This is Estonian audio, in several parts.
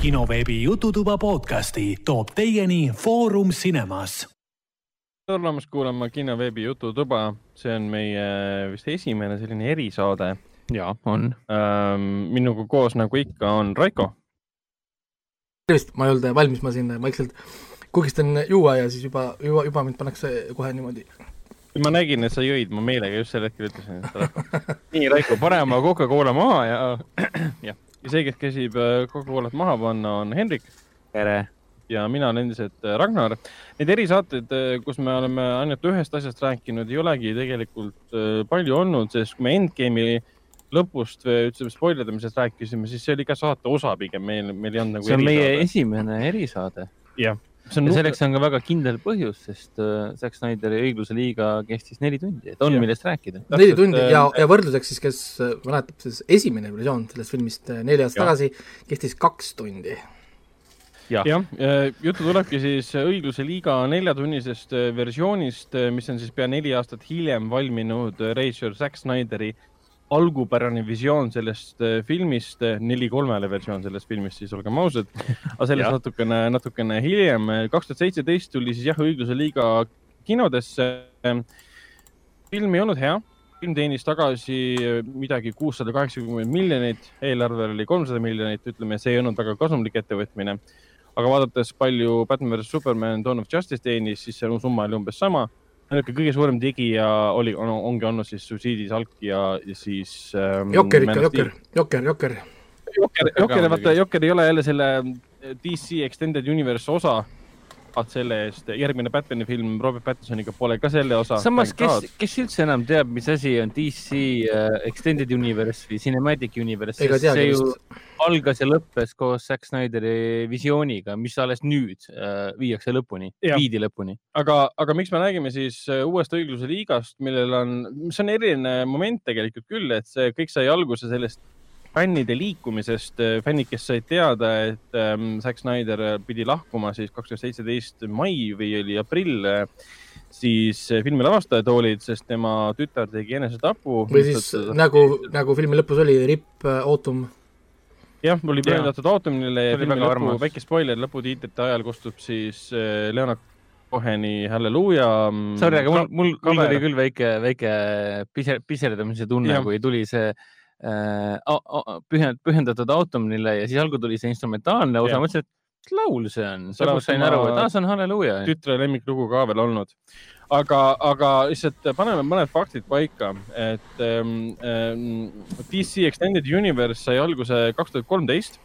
kinoveebi Jututuba podcasti toob teieni Foorum Cinemas. tere tulemast kuulama kinoveebi Jututuba, see on meie vist esimene selline erisaade. ja on. minuga koos, nagu ikka, on Raiko. tervist, ma ei olnud valmis, ma siin vaikselt kugistan juua ja siis juba, juba, juba mind pannakse kohe niimoodi ma nägin, et sa jõid, ma meelega just sel hetkel ütlesin, et Raiko. nii, Raiko, pane oma Coca-Cola maha ja, jah. Ja see, kes käsib äh, Coca-Colat maha panna, on Hendrik. tere! ja mina olen endiselt äh, Ragnar. Neid erisaateid, äh, kus me oleme ainult ühest asjast rääkinud, ei olegi tegelikult palju olnud, sest kui me Endgame'i lõpust või ütleme spoilerdamisest rääkisime, siis see oli ka saate osa pigem, meil, meil ei olnud nagu. see on erisaade. meie esimene erisaade. jah ja on... selleks on ka väga kindel põhjus, sest uh, Zack Snyderi õigluse liiga kestis neli tundi, et on, millest rääkida. neli tundi ja, ja võrdluseks siis, kes äh, mäletab, siis esimene versioon sellest filmist äh, neli aastat tagasi kestis kaks tundi. Jah. Ja,, juttu tulebki siis õigluse liiga neljatunnisest versioonist, mis on siis pea neli aastat hiljem valminud reisijal Zack Snyderi algupärane visioon sellest äh, filmist, äh, neli kolmele versioon sellest filmist, siis olgem ausad. aga sellest natukene, natukene hiljem, kaks tuhat seitseteist tuli siis jah, õigluse liiga kinodesse. film ei olnud hea, film teenis tagasi äh, midagi kuussada kaheksakümmend miljonit, eelarve oli kolmsada miljonit, ütleme, see ei olnud väga kasumlik ettevõtmine. aga vaadates, palju Batman versus Superman Dawn of Justice teenis, siis see summa oli umbes sama ainuke kõige suurem tegija oli on,, ongi olnud siis Suitsiidisalk ja, ja siis ähm,. Jokker ikka, Jokker, Jokker, Jokker. Jokker, Jokker, vaata, Jokker ei ole jälle selle DC Extended Universe osa selle eest, järgmine Batman'i film Robert Pattinsoniga pole ka selle osa. samas, kes, kes üldse enam teab, mis asi on DC uh, Extended Universe või Cinematic Universe, sest see ju just. algas ja lõppes koos Zack Snyderi visiooniga, mis alles nüüd uh, viiakse lõpuni, viidi lõpuni. aga, aga miks me räägime siis uh, uuest õigluse liigast, millel on, mis on eriline moment tegelikult küll, et see kõik sai alguse sellest fännide liikumisest, äh, fännid, kes said teada, et ähm, Zack Snyder pidi lahkuma siis kaks tuhat seitseteist mai või oli aprill, äh, siis äh, filmi lavastajad olid, sest tema tütar tegi enesetapu. või siis ta... nagu, nagu filmi lõpus oli, Rip Autumn. jah, oli pühendatud Autumnile ja filmi lõpu, väike spoiler, lõputiitrite ajal kustub siis Leonard Coheni Halleluuja. Mm, Sorry, aga mul, mul, mul oli küll väike, väike piser, piserdamise tunne, kui tuli see äh, Äh, pühendatud Autumnile ja siis algul tuli see instrumentaalne osa, mõtlesin, et mis laul see on, lõpuks sain aru, et aa, see on Halleluuja. tütre lemmiklugu ka veel olnud. aga, aga lihtsalt paneme mõned faktid paika, et ähm, ähm DC Extended Universe sai alguse kaks tuhat kolmteist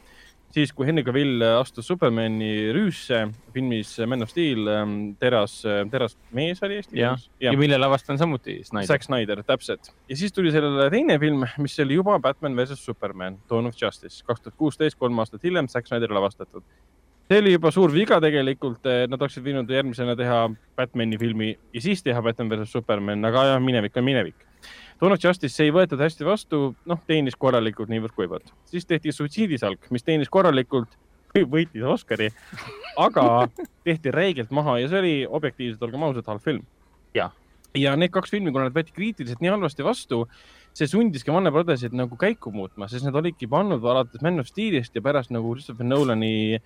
siis, kui Henry Cavill astus Supermani rüüsse filmis Man of Steel, ähm, teras, äh, teras mees oli eesti keeles. ja, ja mille lavastaja on samuti Snyder. Zack Snyder, täpselt. ja siis tuli sellele teine film, mis oli juba Batman versus Superman, Dawn of Justice, kaks tuhat kuusteist, kolm aastat hiljem, Zack Snyderi lavastatud. See oli juba suur viga tegelikult, nad oleksid võinud järgmisena teha Batman'i filmi ja siis teha Batman versus Superman, aga jah, minevik on minevik of Justice ei võetud hästi vastu, noh, teenis korralikult niivõrd-kuivõrd. siis tehti Suitsiidisalk, mis teenis korralikult, võitis Oscari, aga tehti räigelt maha ja see oli objektiivselt, olgem ausad, halb film. ja, ja need kaks filmi, kuna nad võeti kriitiliselt nii halvasti vastu, see sundiski Warner Brothersit nagu käiku muutma, sest nad olidki pannud alates Man of Steelist ja pärast nagu Christopher Nolani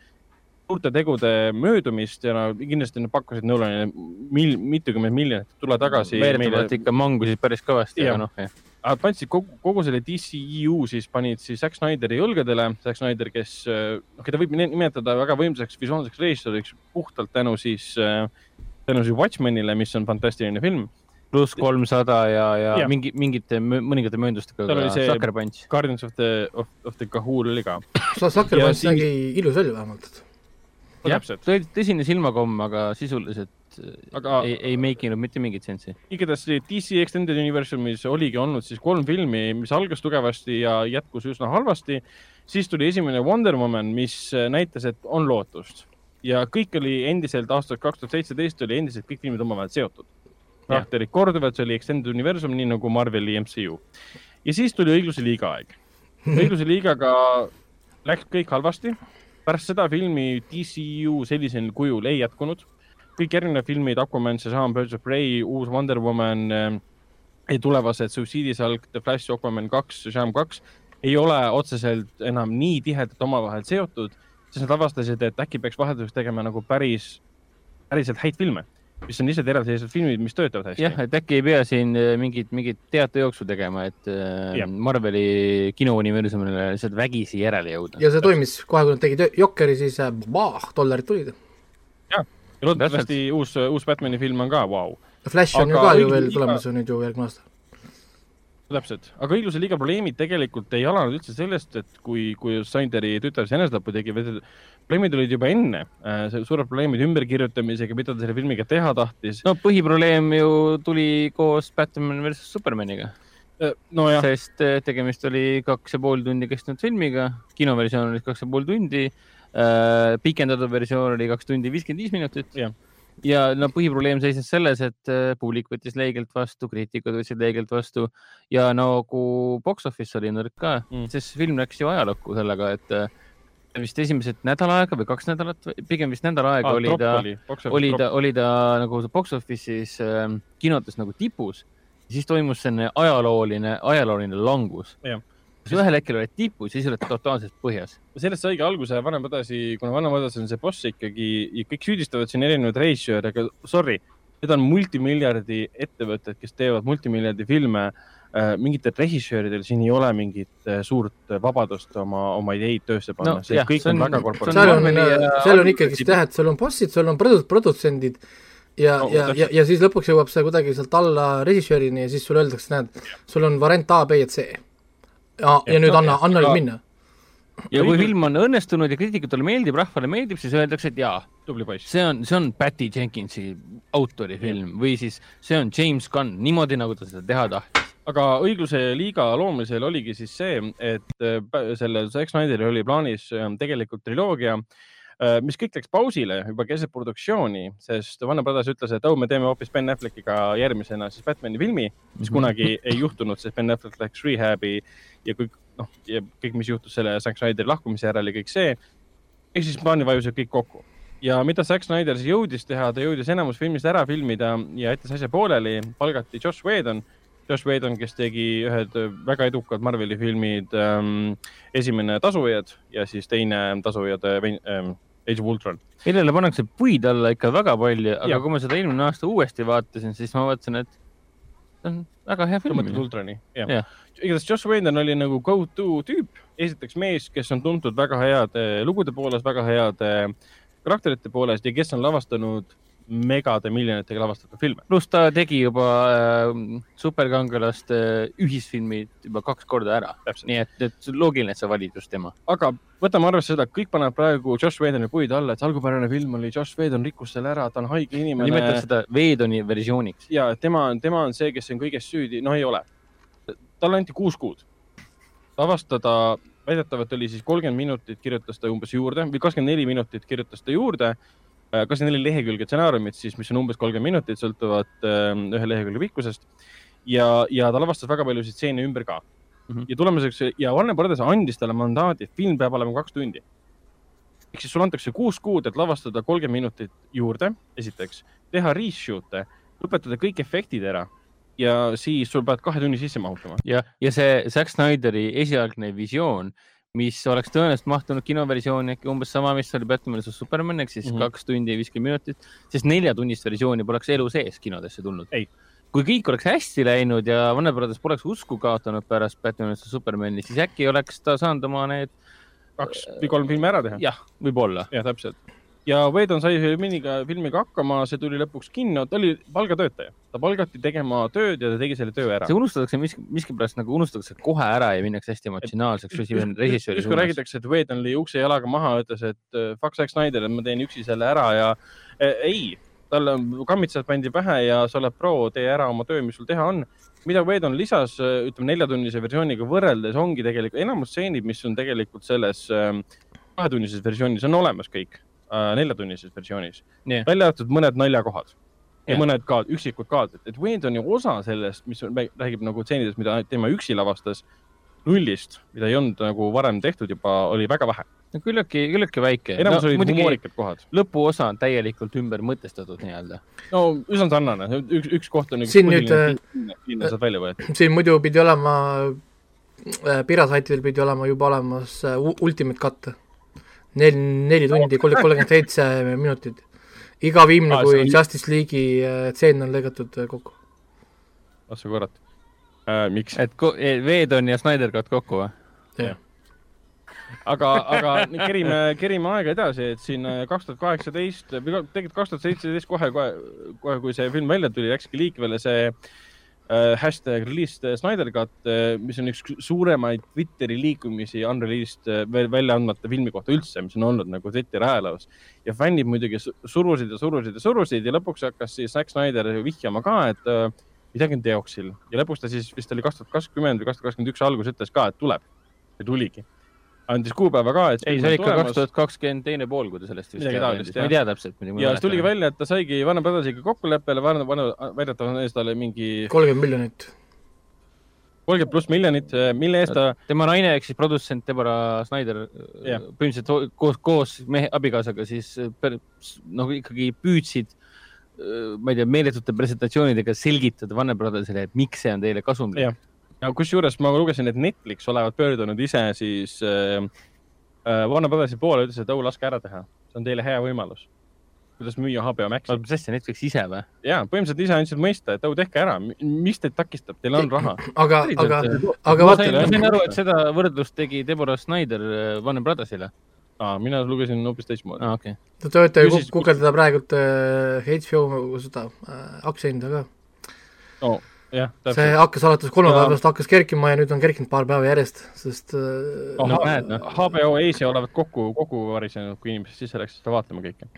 suurte tegude möödumist ja nad kindlasti nad pakkusid Nolanile mil, mitukümmend miljonit, tule tagasi. väidetavalt ikka mangusid päris kõvasti, aga noh. Nad andsid kogu, kogu selle DCEU siis panid siis Zack Snyderi õlgadele, Zack Snyder, kes, noh, keda võib nimetada väga võimsaks visuaalseks režissööriks puhtalt tänu siis, tänu siis Watchmenile, mis on fantastiline film pluss kolmsada ja, ja, ja mingi, mingite mõningate mööndustega ka Sucker Punch. Guardians of the, of, of the Kahool oli ka. Sucker Punch nägi ilus välja vähemalt jah, tõsine silmakomm, aga sisuliselt äh, aga ei, ei make inud mitte mingit sensi. igatahes DC Extended Universumis oligi olnud siis kolm filmi, mis algas tugevasti ja jätkus üsna halvasti. siis tuli esimene Wonder Woman, mis äh, näitas, et on lootust ja kõik oli endiselt aastast kaks tuhat seitseteist oli endiselt kõik filmid omavahel seotud. karakterid korduvad, see oli Extended Universum, nii nagu Marveli MCU. ja siis tuli õigluse liiga aeg. õigluse liigaga läks kõik halvasti pärast seda filmi DCU sellisel kujul ei jätkunud. kõik järgnevad filmid, Aquaman, Shazam, Birds of Prey, uus Wonder Woman äh,, tulevased Suicidisalk, The Flash, Aquaman kaks, Shazam kaks ei ole otseselt enam nii tihedalt omavahel seotud siis nad avastasid, et äkki peaks vahelduseks tegema nagu päris, päriselt häid filme, mis on lihtsalt eraldiseisvad filmid, mis töötavad hästi. jah, et äkki ei pea siin äh, mingit, mingit teatejooksu tegema, et äh, Jah. Marveli kinouniversumile lihtsalt vägisi järele jõuda. ja see toimis kohe, kui nad tegid Jokeri, siis äh, bah, dollarid tulid. ja loodetavasti uus, uus Batman'i film on ka vau wow. Flash on ju Aga ka ju veel tulemas ju nüüd ju järgmine aasta. täpselt, aga õigluse liiga probleemid tegelikult ei alanud üldse sellest, et kui, kui Snyderi tütar see enesetapu tegi, probleemid olid juba enne. suured probleemid ümberkirjutamisega, mida ta selle filmiga teha tahtis. no põhiprobleem ju tuli koos Batman versus Supermaniga, nojah, sest äh, tegemist oli kaks ja pool tundi kestnud filmiga, kinoversioon oli kaks ja pool tundi äh, pikendatud versioon oli kaks tundi viiskümmend viis minutit. Jah. ja no põhiprobleem seisnes selles, et äh, publik võttis leigelt vastu, kriitikud võtsid leigelt vastu ja nagu box office oli nõrk ka Mm. sest film läks ju ajalukku sellega, et äh, vist esimesed nädal aega või kaks nädalat, pigem vist nädal aega oli ta, oli ta, oli ta nagu box office'is äh, kinodes nagu tipus. siis toimus selline ajalooline, ajalooline langus Jah.. ühel hetkel olid tipus, siis olid totaalselt põhjas. sellest saigi alguse Vanem Padasi, kuna Vanem Padas on see boss ikkagi ja kõik süüdistavad siin erinevaid reisjööre, aga sorry, need on multimiljardi ettevõtted, kes teevad multimiljardi filme. Mingitel režissööridel siin ei ole mingit äh, suurt vabadust oma, oma ideid töösse panna No see jah, kõik see on, on- on väga korporatiivne. Seal on ikkagist jah, et sul on bossid, sul on produ-, produtsendid ja No, ja, ja ja siis lõpuks jõuab see kuidagi sealt alla režissöörini ja siis sulle öeldakse, näed, sul on variant A, B ja C. ja, ja nüüd no anna, anna nüüd minna. ja kui film on õnnestunud ja kriitikutele meeldib, rahvale meeldib, siis öeldakse, et jaa, tubli poiss. see on, see on Patty Jenkinsi autori film või siis see on James Gunn, niimoodi nagu ta seda teha tahtis. Aga õigluse liiga loomisel oligi siis see, et äh, sellel Zack Snyderil oli plaanis äh, tegelikult triloogia, mis kõik läks pausile juba keset produktsiooni, sest Warner Brothers ütles, et oh, me teeme hoopis Ben Affleckiga järgmisena siis Batman'i filmi, mis kunagi ei juhtunud, sest Ben Affleck läks rehab'i ja kõik noh, ja kõik, mis juhtus selle Zack Snyderi lahkumise järel ja kõik see. ehk siis plaanid vajusid kõik kokku ja mida Zack Snyder siis jõudis teha, ta jõudis enamus filmist ära filmida ja jättis asja pooleli, palgati Josh Whedon Josh Whedon, kes tegi ühed väga edukad Marveli filmid ähm,, esimene Tasujad ja siis teine Tasujad ähm, Age of Ultron. millele pannakse puid alla ikka väga palju, aga Jah. kui ma seda eelmine aasta uuesti vaatasin, siis ma mõtlesin, et see on väga hea film mõtled. Ultroni? jah Jah.. igatahes Josh Whedon oli nagu go-to tüüp, esiteks mees, kes on tuntud väga heade lugude poolest, väga heade karakterite poolest ja kes on lavastanud megade miljonitega lavastatud filme. pluss ta tegi juba äh, superkangelaste ühisfilmid juba kaks korda ära, nii et, et loogiline, et sa valid just tema. aga võtame arvesse seda, et kõik panevad praegu Josh Whedoni puid alla, et algupärane film oli Josh Whedon rikkus selle ära, ta on haige inimene. nimetan seda Veedoni versiooniks. ja tema on, tema on see, kes on kõiges süüdi, no ei ole. talle anti kuus kuud. lavastada, väidetavalt oli siis kolmkümmend minutit kirjutas ta umbes juurde või kakskümmend neli minutit kirjutas ta juurde. Kakskümmend neli lehekülge stsenaariumit siis, mis on umbes kolmkümmend minutit, sõltuvalt äh, ühe lehekülje pikkusest. ja, ja ta lavastas väga paljusid stseene ümber ka mm. -hmm. ja tulemuseks ja Warner Brothers andis talle mandaadi, et film peab olema kaks tundi. ehk siis sulle antakse kuus kuud, et lavastada kolmkümmend minutit juurde, esiteks, teha reshoot'e, lõpetada kõik efektid ära ja siis sul pead kahe tunni sisse mahutama. ja, ja see Zack Snyderi esialgne visioon, mis oleks tõenäoliselt mahtunud kinoversiooni äkki umbes sama, mis oli Batman vs Superman ehk siis mm. -hmm. kaks tundi ja viiskümmend minutit, sest neljatunnist versiooni poleks elu sees kinodesse tulnud kui kõik oleks hästi läinud ja Warner Brothers poleks usku kaotanud pärast Batman vs Supermani, siis äkki oleks ta saanud oma need, kaks või kolm filmi ära teha. jah, võib-olla. jah, täpselt. Ja Whedon sai selle filmiga, filmiga hakkama, see tuli lõpuks kinno, ta oli palgatöötaja, ta palgati tegema tööd ja ta tegi selle töö ära see. unustatakse miski, miskipärast nagu unustatakse kohe ära ja minnakse hästi emotsionaalseks režissööri suunas. räägitakse, et Whedon lõi ukse jalaga maha, ütles, et äh, fuck Zack Snyder, et ma teen üksi selle ära ja äh, ei, talle on kammitsad pandi pähe ja sa oled pro, tee ära oma töö, mis sul teha on. mida Whedon lisas, ütleme neljatunnise versiooniga võrreldes ongi tegelikult enamus stseenid, mis on tegelikult selles ähm, kahetunnises versioonis on olemas kõik äh, neljatunnises versioonis Nii. välja arvatud mõned naljakohad ja Jah. mõned ka üksikud kaadrid, et Whedoni osa sellest, mis on- räägib nagu tseenidest, mida tema üksi lavastas nullist, mida ei olnud nagu varem tehtud juba, oli väga vähe. no küllaltki, küllaltki väike. enamus no, olid humoorikad kohad. lõpuosa on täielikult ümber mõtestatud nii-öelda. no üsna sarnane, üks, üks koht on üks Siin nüüd, välja võetud. siin muidu pidi olema äh, pirasaitidel pidi olema juba olemas äh, Ultimate Cut. Neli, neli tundi, kolmkümmend seitse minutit. iga viimne kui on- Justice League'i äh, tseen on lõigatud äh, kokku. ah sa kurat äh,. miks? et eh, Veedon ja Snyder Cut kokku või? aga, aga nüüd kerime, kerime aega edasi, et siin äh, kaks tuhat kaheksateist või tegelikult kaks tuhat seitseteist kohe, kohe, kohe, kui see film välja tuli, läkski liikvele see äh, hashtag released Snyder Cut, mis on üks suuremaid Twitteri liikumisi unreleased äh, veel välja andmata filmi kohta üldse, mis on olnud nagu Twitteri ajaloos. ja fännid muidugi su- surusid ja surusid ja surusid ja lõpuks hakkas siis Zack Snyder vihjama ka, et äh, midagi on teoksil. Ja lõpuks ta siis vist oli kaks tuhat kakskümmend või kaks tuhat kakskümmend üks algus ütles ka, et tuleb. Ja tuligi andis kuupäeva ka, et ei, see oli ikka kaks tuhat kakskümmend teine pool, kui ta sellest vist Midagi teada taolist, andis, ma ei tea täpselt. ja siis tuligi välja, et ta saigi Warner Brothersiga kokkuleppele, Warner, Warner, väidetavalt ees talle mingi kolmkümmend miljonit. kolmkümmend pluss miljonit, mille eest ta, tema naine ehk siis produtsent Deborah Snyder Jah. põhimõtteliselt ho- koos, koos mehe abikaasaga siis noh, ikkagi püüdsid ma ei tea, meeletute presentatsioonidega selgitada Warner Brothersile, et miks see on teile kasumlik Jah.. Ja kusjuures ma lugesin, et Netflix olevat pöördunud ise siis äh, äh, Warner Brothersi poole, ütles, et oh, laske ära teha, see on teile hea võimalus. kuidas müüa HBO Maxi. mis asja, Netflix ise või? ja põhimõtteliselt ise andsid mõista, et oh, tehke ära, mis teid takistab, teil on raha. aga, aga, aga ma vaata sain, ma sain aru, et seda võrdlust tegi Deborah Snyder äh, Warner Brothersile. aa, mina lugesin hoopis teistmoodi. aa, okei. te võite ju siis- gu- guugeldada praegult äh, HBO seda äh, aktsiahinda ka. jah, see hakkas alates kolmapäeva Ja- hakkas kerkima ja nüüd on kerkinud paar päeva järjest, sest äh, Oh, no näed, noh. HBO Asia olevat kokku, kokku varisenud, kui inimesed sisse läksid seda vaatama kõike.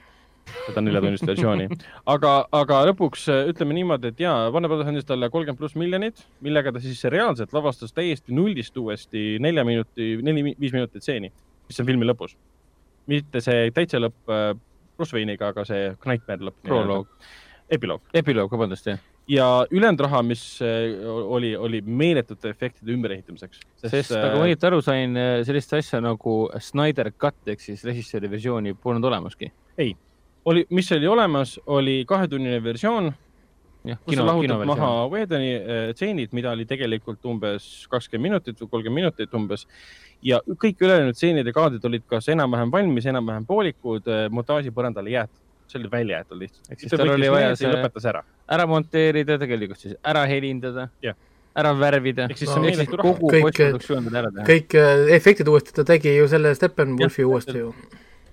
seda neljatunnist versiooni. aga, aga lõpuks äh, ütleme niimoodi, et jaa, Warner Brothers andis talle kolmkümmend pluss miljonit, millega ta siis reaalselt lavastas täiesti nullist uuesti nelja minuti, neli, viis minutit stseeni, mis on filmi lõpus. mitte see täitsa lõpp äh, Bruce Wayne'iga, aga see Nightmare lõpp. Proloog.. epiloog epiloog, vabandust, jah. Ja ülejäänud raha, mis äh, oli, oli meeletute efektide ümberehitamiseks. sest nagu ma õieti aru sain, sellist asja nagu Snyder Cut ehk siis režissööri versiooni polnud olemaski. oli, mis oli olemas, oli kahetunnine versioon, kus sa lahutad maha Whedoni äh, tseenid, mida oli tegelikult umbes kakskümmend minutit või kolmkümmend minutit umbes. ja kõik ülejäänud tseenid ja kaadrid olid kas enam-vähem valmis, enam-vähem poolikud, montaaži põrandale jäetud. See oli välja jäetud lihtsalt. Ehk siis tal oli vaja see- lõpetas ära. ära monteerida, tegelikult siis ära helindada Jah., ära värvida. ehk siis No, see on kogu Kõik- postproduktsioon ära teha. kõik äh, efektid uuesti, ta tegi ju selle Steppenwolfi uuesti ju.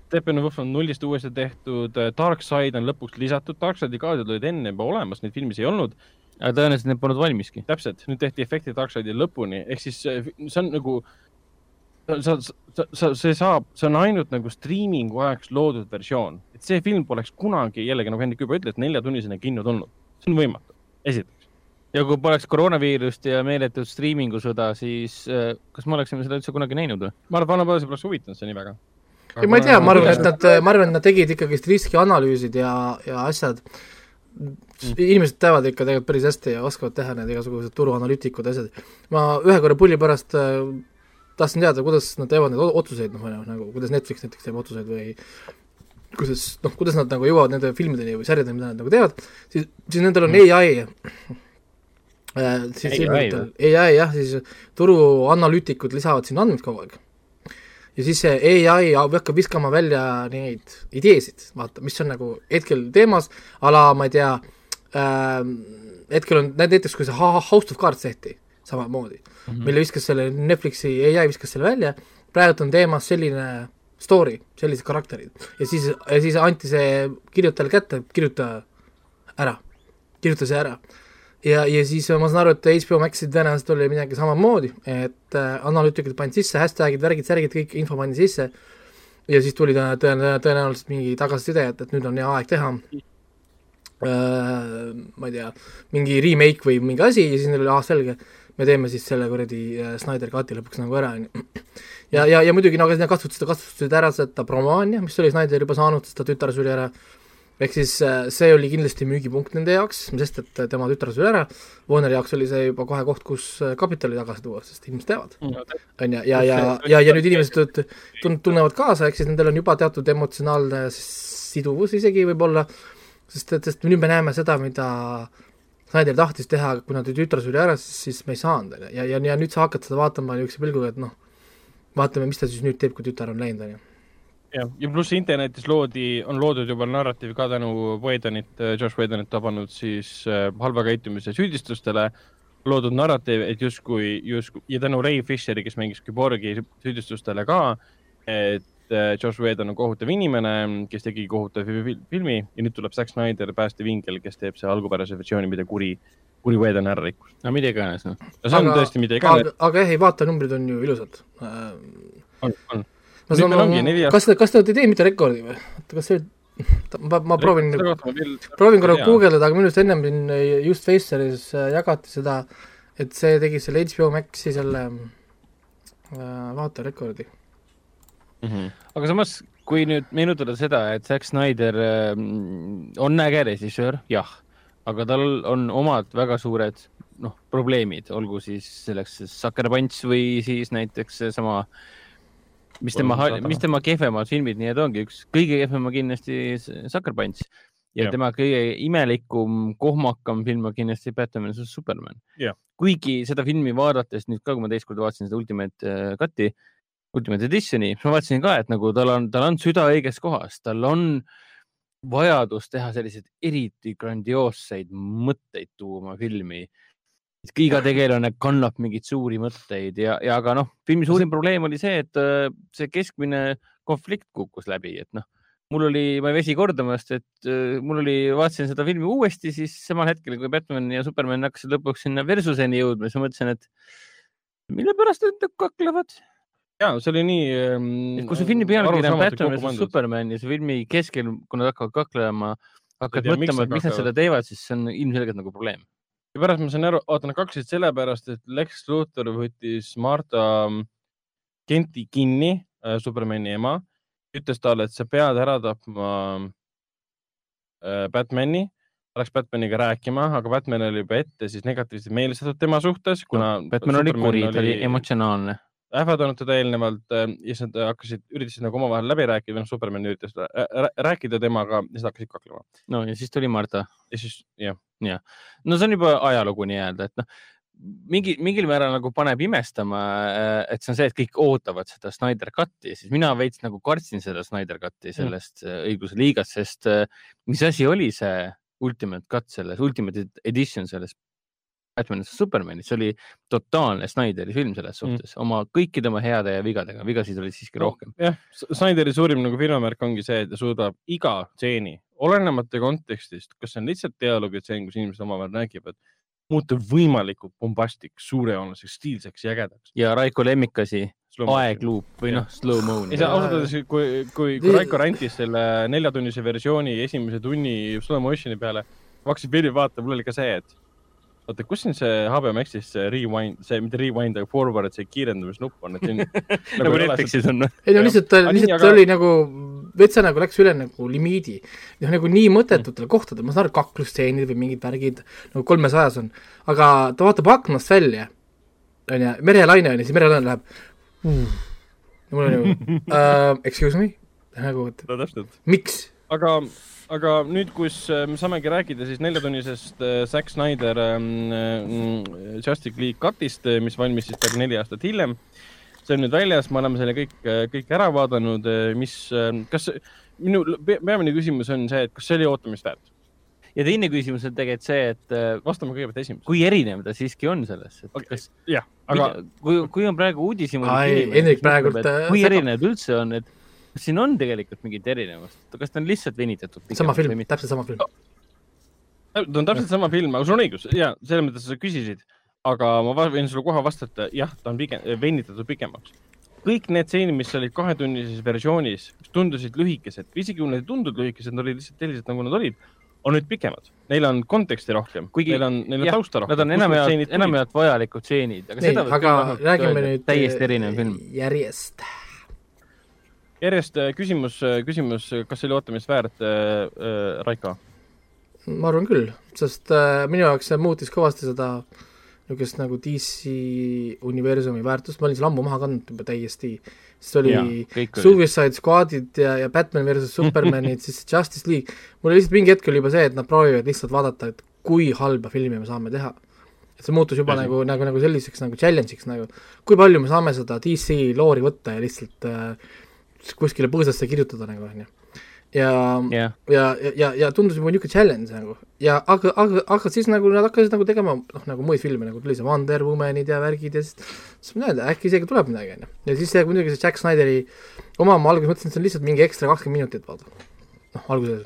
Steppenwolf on nullist uuesti tehtud, Darkseid on lõpuks lisatud, Darkseidi kaadrid olid enne juba olemas, neid filmis ei olnud. aga tõenäoliselt need polnud valmiski. täpselt, nüüd tehti efekti Darkseidi lõpuni, ehk siis see see on nagu, sa, sa, sa, see saab, see on ainult nagu striimingu ajaks loodud versioon, et see film poleks kunagi jällegi nagu Hendrik juba ütles, neljatunnisena kinno tulnud, see on võimatu, esiteks. ja kui poleks koroonaviirust ja meeletut striimingusõda, siis äh, kas me oleksime seda üldse kunagi näinud või? ma arvan, et Vanna poleks huvitanud see nii väga. ei, ma ei tea, ma arvan, et nad, ma arvan, et nad tegid ikkagist riskianalüüsid ja, ja asjad. inimesed teavad ikka tegelikult päris hästi ja oskavad teha need igasugused turuanalüütikud ja asjad. ma ühe korra pulli pärast äh, tahtsin teada, kuidas nad teevad neid otsuseid, noh, nagu kuidas Netflix näiteks teeb otsuseid või kuidas, noh, kuidas nad nagu jõuavad nende filmideni või sarjadeni, mida nad nagu teevad, siis, siis nendel on ai äh, siis AI filmitel, ai jah, siis turuanalüütikud lisavad sinna andmeid kogu aeg. Ja siis see ai hakkab viskama välja neid ideesid, vaata, mis on nagu hetkel teemas, a la ma ei tea ähm,, hetkel on näiteks, kui see House of Cards tehti samamoodi. Mm, -hmm. mille viskas selle Netflixi ai viskas selle välja, praegu on teemas selline story, sellised karakterid. Ja siis, ja siis anti see kirjutajale kätte, kirjuta ära, kirjuta see ära. Ja, ja siis ma saan aru, et HBO Maxil tõenäoliselt oli midagi samamoodi, et äh, analüütikud panid sisse hashtag'id, värgid, särgid, kõik info pandi sisse. Ja siis tuli tõenä-, tõenä-, tõenäoliselt mingi tagasiside, et, et nüüd on hea aeg teha äh, ma ei tea, mingi remake või mingi asi ja siis neil oli, aa selge, me teeme siis selle kuradi äh, Snyder Cut'i lõpuks nagu ära, on ju. ja, ja, ja muidugi nagu nad kasutasid, kasutasid ära seda promoania, mis oli Snyder juba saanud, sest ta tütar suri ära, ehk siis äh, see oli kindlasti müügipunkt nende jaoks, sest et tema tütar suri ära, Warneri jaoks oli see juba kohe koht, kus äh, kapitali tagasi tuua, sest inimesed teavad, on ju, ja, ja, ja, ja nüüd inimesed tun-, tunnevad kaasa, ehk siis nendel on juba teatud emotsionaalne siduvus isegi võib-olla, sest et, sest nüüd me näeme seda, mida Snyder tahtis teha, kui nad tütar suri ära, siis, me ei saanud, on ju, ja, ja, ja nüüd sa hakkad seda vaatama niisuguse pilguga, et noh, vaatame, mis ta siis nüüd teeb, kui tütar on läinud, on ju jah, ja pluss internetis loodi, on loodud juba narratiiv ka tänu Whedonit, Josh Whedonit tabanud siis äh, halva käitumise süüdistustele. Loodud narratiiv, et justkui, justkui ja tänu Ray Fisheri, kes mängis Küborgi süüdistustele ka, et äh, Josh Whedon on kohutav inimene, kes tegi kohutava filmi ja nüüd tuleb Zack Snyder, päästevingel, kes teeb see algupärase versiooni, mida kuri, kuri Whedon ära rikkus. no mida iganes, noh. no see on aga, tõesti mida iganes. aga jah, ei vaata, numbrid on ju ilusad. on, on. ma saan aru, kas, kas te olete teinud mitte rekordi või? kas see ma, ma proovin, proovin korra guugeldada, aga minu arust ennem siin just Faceris äh, jagati seda, et see tegi selle HBO Maxi selle äh, vaaterekordi mm. -hmm. aga samas, kui nüüd meenutada seda, et Zack Snyder äh, on äge režissöör, jah, aga tal on omad väga suured noh, probleemid, olgu siis selleks Sucker Punch või siis näiteks seesama äh, mis tema, mis tema kehvemad filmid nii-öelda ongi, üks kõige kehvem on kindlasti Sucker Punch ja, ja tema kõige imelikum, kohmakam film on kindlasti Batman vs Superman. kuigi seda filmi vaadates nüüd ka, kui ma teist korda vaatasin seda Ultimate äh, Cut'i, Ultimate Editioni, siis ma vaatasin ka, et nagu tal on, tal on süda õiges kohas, tal on vajadus teha selliseid eriti grandioosseid mõtteid tuua oma filmi iga tegelane kannab mingeid suuri mõtteid ja, ja aga noh, filmi suurim probleem oli see, et äh, see keskmine konflikt kukkus läbi, et noh, mul oli, ma ei väsi kordamast, et äh, mul oli, vaatasin seda filmi uuesti, siis samal hetkel, kui Batman ja Superman hakkasid lõpuks sinna versuseni jõudma, siis ma mõtlesin, et mille pärast nad kaklevad. Ja see oli nii ähm,. kui see filmi pealkiri on Batman versus Superman ja see filmi keskel, kui nad hakkavad kaklema, hakkad mõtlema, et miks nad seda teevad, siis see on ilmselgelt nagu probleem ja pärast ma sain aru, oota, nad kaklesid sellepärast, et Lex Luthor võttis Marta mm, Kenti kinni äh,, Supermani ema, ütles talle, et sa pead ära tapma äh, Batmani, läks Batmaniga rääkima, aga Batman oli juba ette siis negatiivselt meelestatud tema suhtes, kuna no,. Batman oli kuri, ta oli emotsionaalne ähvardanud teda eelnevalt äh, ja siis nad hakkasid, üritasid nagu omavahel läbi rääkida, noh, Superman üritas rääkida temaga ja siis nad hakkasid kaklema. no ja siis tuli Marta. ja siis, jah. jah, no see on juba ajalugu nii-öelda, et noh, mingi, mingil määral nagu paneb imestama, äh, et see on see, et kõik ootavad seda Snyder Cut'i, siis mina veits nagu kartsin seda Snyder Cut'i mm. sellest mm. õigluse liigast, sest mis asi oli see Ultimate Cut selles, Ultimate Edition selles Batman vs Supermanis, see oli totaalne Snyderi film selles mm. suhtes mm., oma kõikide oma heade ja vigadega, vigasid oli siiski rohkem. jah, Snyderi suurim nagu firmamärk ongi see, et ta suudab iga stseeni, olenemata kontekstist, kas see on lihtsalt dialoogitseen, kus inimesed omavahel räägivad, muuta võimalikult bombastik, suurejooneliseks, stiilseks ja ägedaks. ja Raiko lemmikasi, aegluup või noh, slow mo. ei, sa ausalt öeldes, kui, kui, kui Raiko rantis selle neljatunnise versiooni esimese tunni slow motion'i peale, ma hakkasin filmi vaatama, mul oli ka see, et oota, kus siin see HBO Maxis see rewind, see mitte rewind, aga forward, see kiirendamisnupp on, et siin nagu, nagu Netflixis on. ei no lihtsalt, lihtsalt aga... oli nagu, veitsa nagu läks üle nagu limiidi. noh, nagu nii mõttetutele mm. kohtadele, ma saan aru, kaklusstseenid või mingid värgid nagu kolmesajas on, aga ta vaatab aknast välja, onju, merelaine on ja siis merelaine läheb uh,. mul on nagu uh, excuse me, nagu, et no, miks? aga aga nüüd, kus äh, me saamegi rääkida siis neljatunnisest äh, Zack Snyder ähm, äh, Justice League cut'ist, mis valmis siis peaaegu neli aastat hiljem. see on nüüd väljas, me oleme selle kõik, kõik ära vaadanud, mis, kas minu peamine küsimus on see, et kas see oli ootamist väärt? ja teine küsimus on tegelikult see, et vastame kõigepealt esimesele. kui erinev ta siiski on sellest, et okay. kas, jah, aga kui, kui on praegu uudishimu. Hendrik praegult. kui erinev ta üldse on, et kas siin on tegelikult mingit erinevust, kas ta on lihtsalt venitatud? sama film, täpselt sama film. ta on täpselt sama film, aga sul on õigus ja selles mõttes sa küsisid, aga ma võin sulle kohe vastata, jah, ta on pigem venitatud pikemaks. kõik need stseenid, mis olid kahetunnises versioonis, mis tundusid lühikesed, isegi kui need ei tundunud lühikesed, nad olid lihtsalt sellised, nagu nad olid, on nüüd pikemad. Neil on konteksti rohkem, neil on, neil on tausta rohkem. Nad on enamjaolt, enamjaolt vajalikud stseenid, aga seda aga räägime nüüd täiesti erinev film. järjest järjest äh, küsimus, äh, küsimus, kas see oli ootamist väärt äh,, äh, Raiko? ma arvan küll, sest äh, minu jaoks see muutis kõvasti seda niisugust nagu DC universumi väärtust, ma olin selle ammu maha kandnud juba täiesti, siis oli ja, Suicide Squadid ja, ja Batman versus Supermanid siis Justice League, mul oli lihtsalt mingi hetk oli juba see, et nad proovivad lihtsalt vaadata, et kui halba filmi me saame teha. et see muutus juba ja nagu, nagu, nagu selliseks nagu challenge'iks nagu, kui palju me saame seda DC loori võtta ja lihtsalt äh, kuskile põõsasse kirjutada nagu onju ja jah, ja, ja, ja, ja tundus juba niisugune challenge nagu ja aga, aga, aga siis nagu nad hakkasid nagu tegema noh, nagu muid filme nagu tuli see Wonder Womanid ja värgid ja siis siis ma näen, äkki isegi tuleb midagi onju. ja siis see muidugi see Jack Snyderi oma ma alguses mõtlesin, et see on lihtsalt mingi ekstra kakskümmend minutit vaata. noh, alguses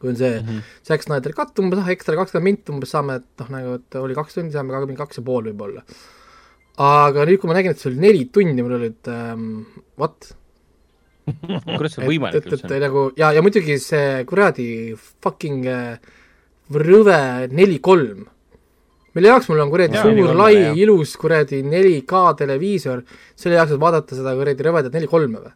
kui on see mm -hmm. Jack Snyderi katt umbes noh, ekstra kakskümmend minti umbes saame, et noh, nagu et oli kaks tundi, saame ka mingi kaks ja pool võib-olla. aga nüüd, kui ma nägin, et see oli neli tundi, mul oli, et ähm, what kuidas see võimalik et, üldse et on? nagu ja, ja muidugi see kuradi fucking äh, rõve neli kolm. mille jaoks mul on kuradi Jaa, suur, 4:3, lai ilus kuradi 4K televiisor, selle jaoks, et vaadata seda kuradi rõvedat neli kolme või?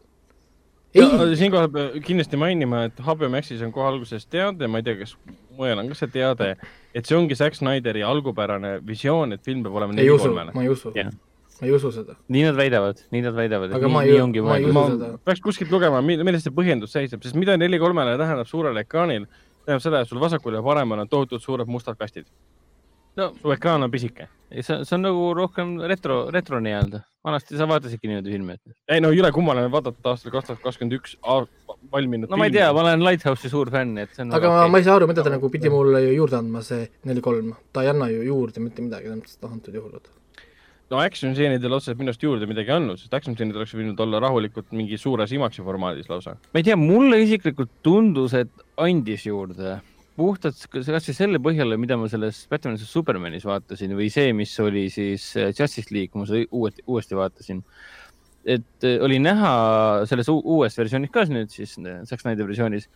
ei, siinkohal peab kindlasti mainima, et HBO Maxis on kohe alguses teade, ma ei tea, kas mujal on ka see teade, et see ongi Zack Snyderi algupärane visioon, et film peab olema ei neli usu, kolmene. ma ei usu, Jah. Ma ei usu seda. nii nad väidavad, nii nad väidavad, et Aga ma nii, ei- nii ongi ma ei usu ma seda. peaks kuskilt lugema, milles see põhjendus seisneb, sest mida neli kolmele tähendab suurel ekraanil, tähendab seda, et sul vasakul ja paremal on tohutult suured mustad kastid. no su ekraan on pisike. see, see on nagu rohkem retro, retro nii-öelda. vanasti sa vaatasidki niimoodi filme, et ei no jõle kummaline vaadata aastal kaks tuhat kakskümmend üks valminud no ma ei tea, ma olen Lighthouse'i suur fänn, et see on aga väga ma, ma ei saa aru, mida ta nagu pidi mulle ju juurde andma, see neli kolm, ta ei anna ju juurde mitte midagi, noh antud juhul. No action stseenidel otseselt minust juurde midagi andnud, sest action stseenid oleks võinud olla rahulikult mingi suures IMAX-i formaadis lausa. ma ei tea, mulle isiklikult tundus, et andis juurde puhtalt kasvõi selle põhjal, mida ma selles Batman vs Supermanis vaatasin või see, mis oli siis äh, Justice League, kui ma seda uuesti, uuesti vaatasin. et äh, oli näha selles uu- uues versioonis ka nüüd siis äh, Zack Snyder versioonis,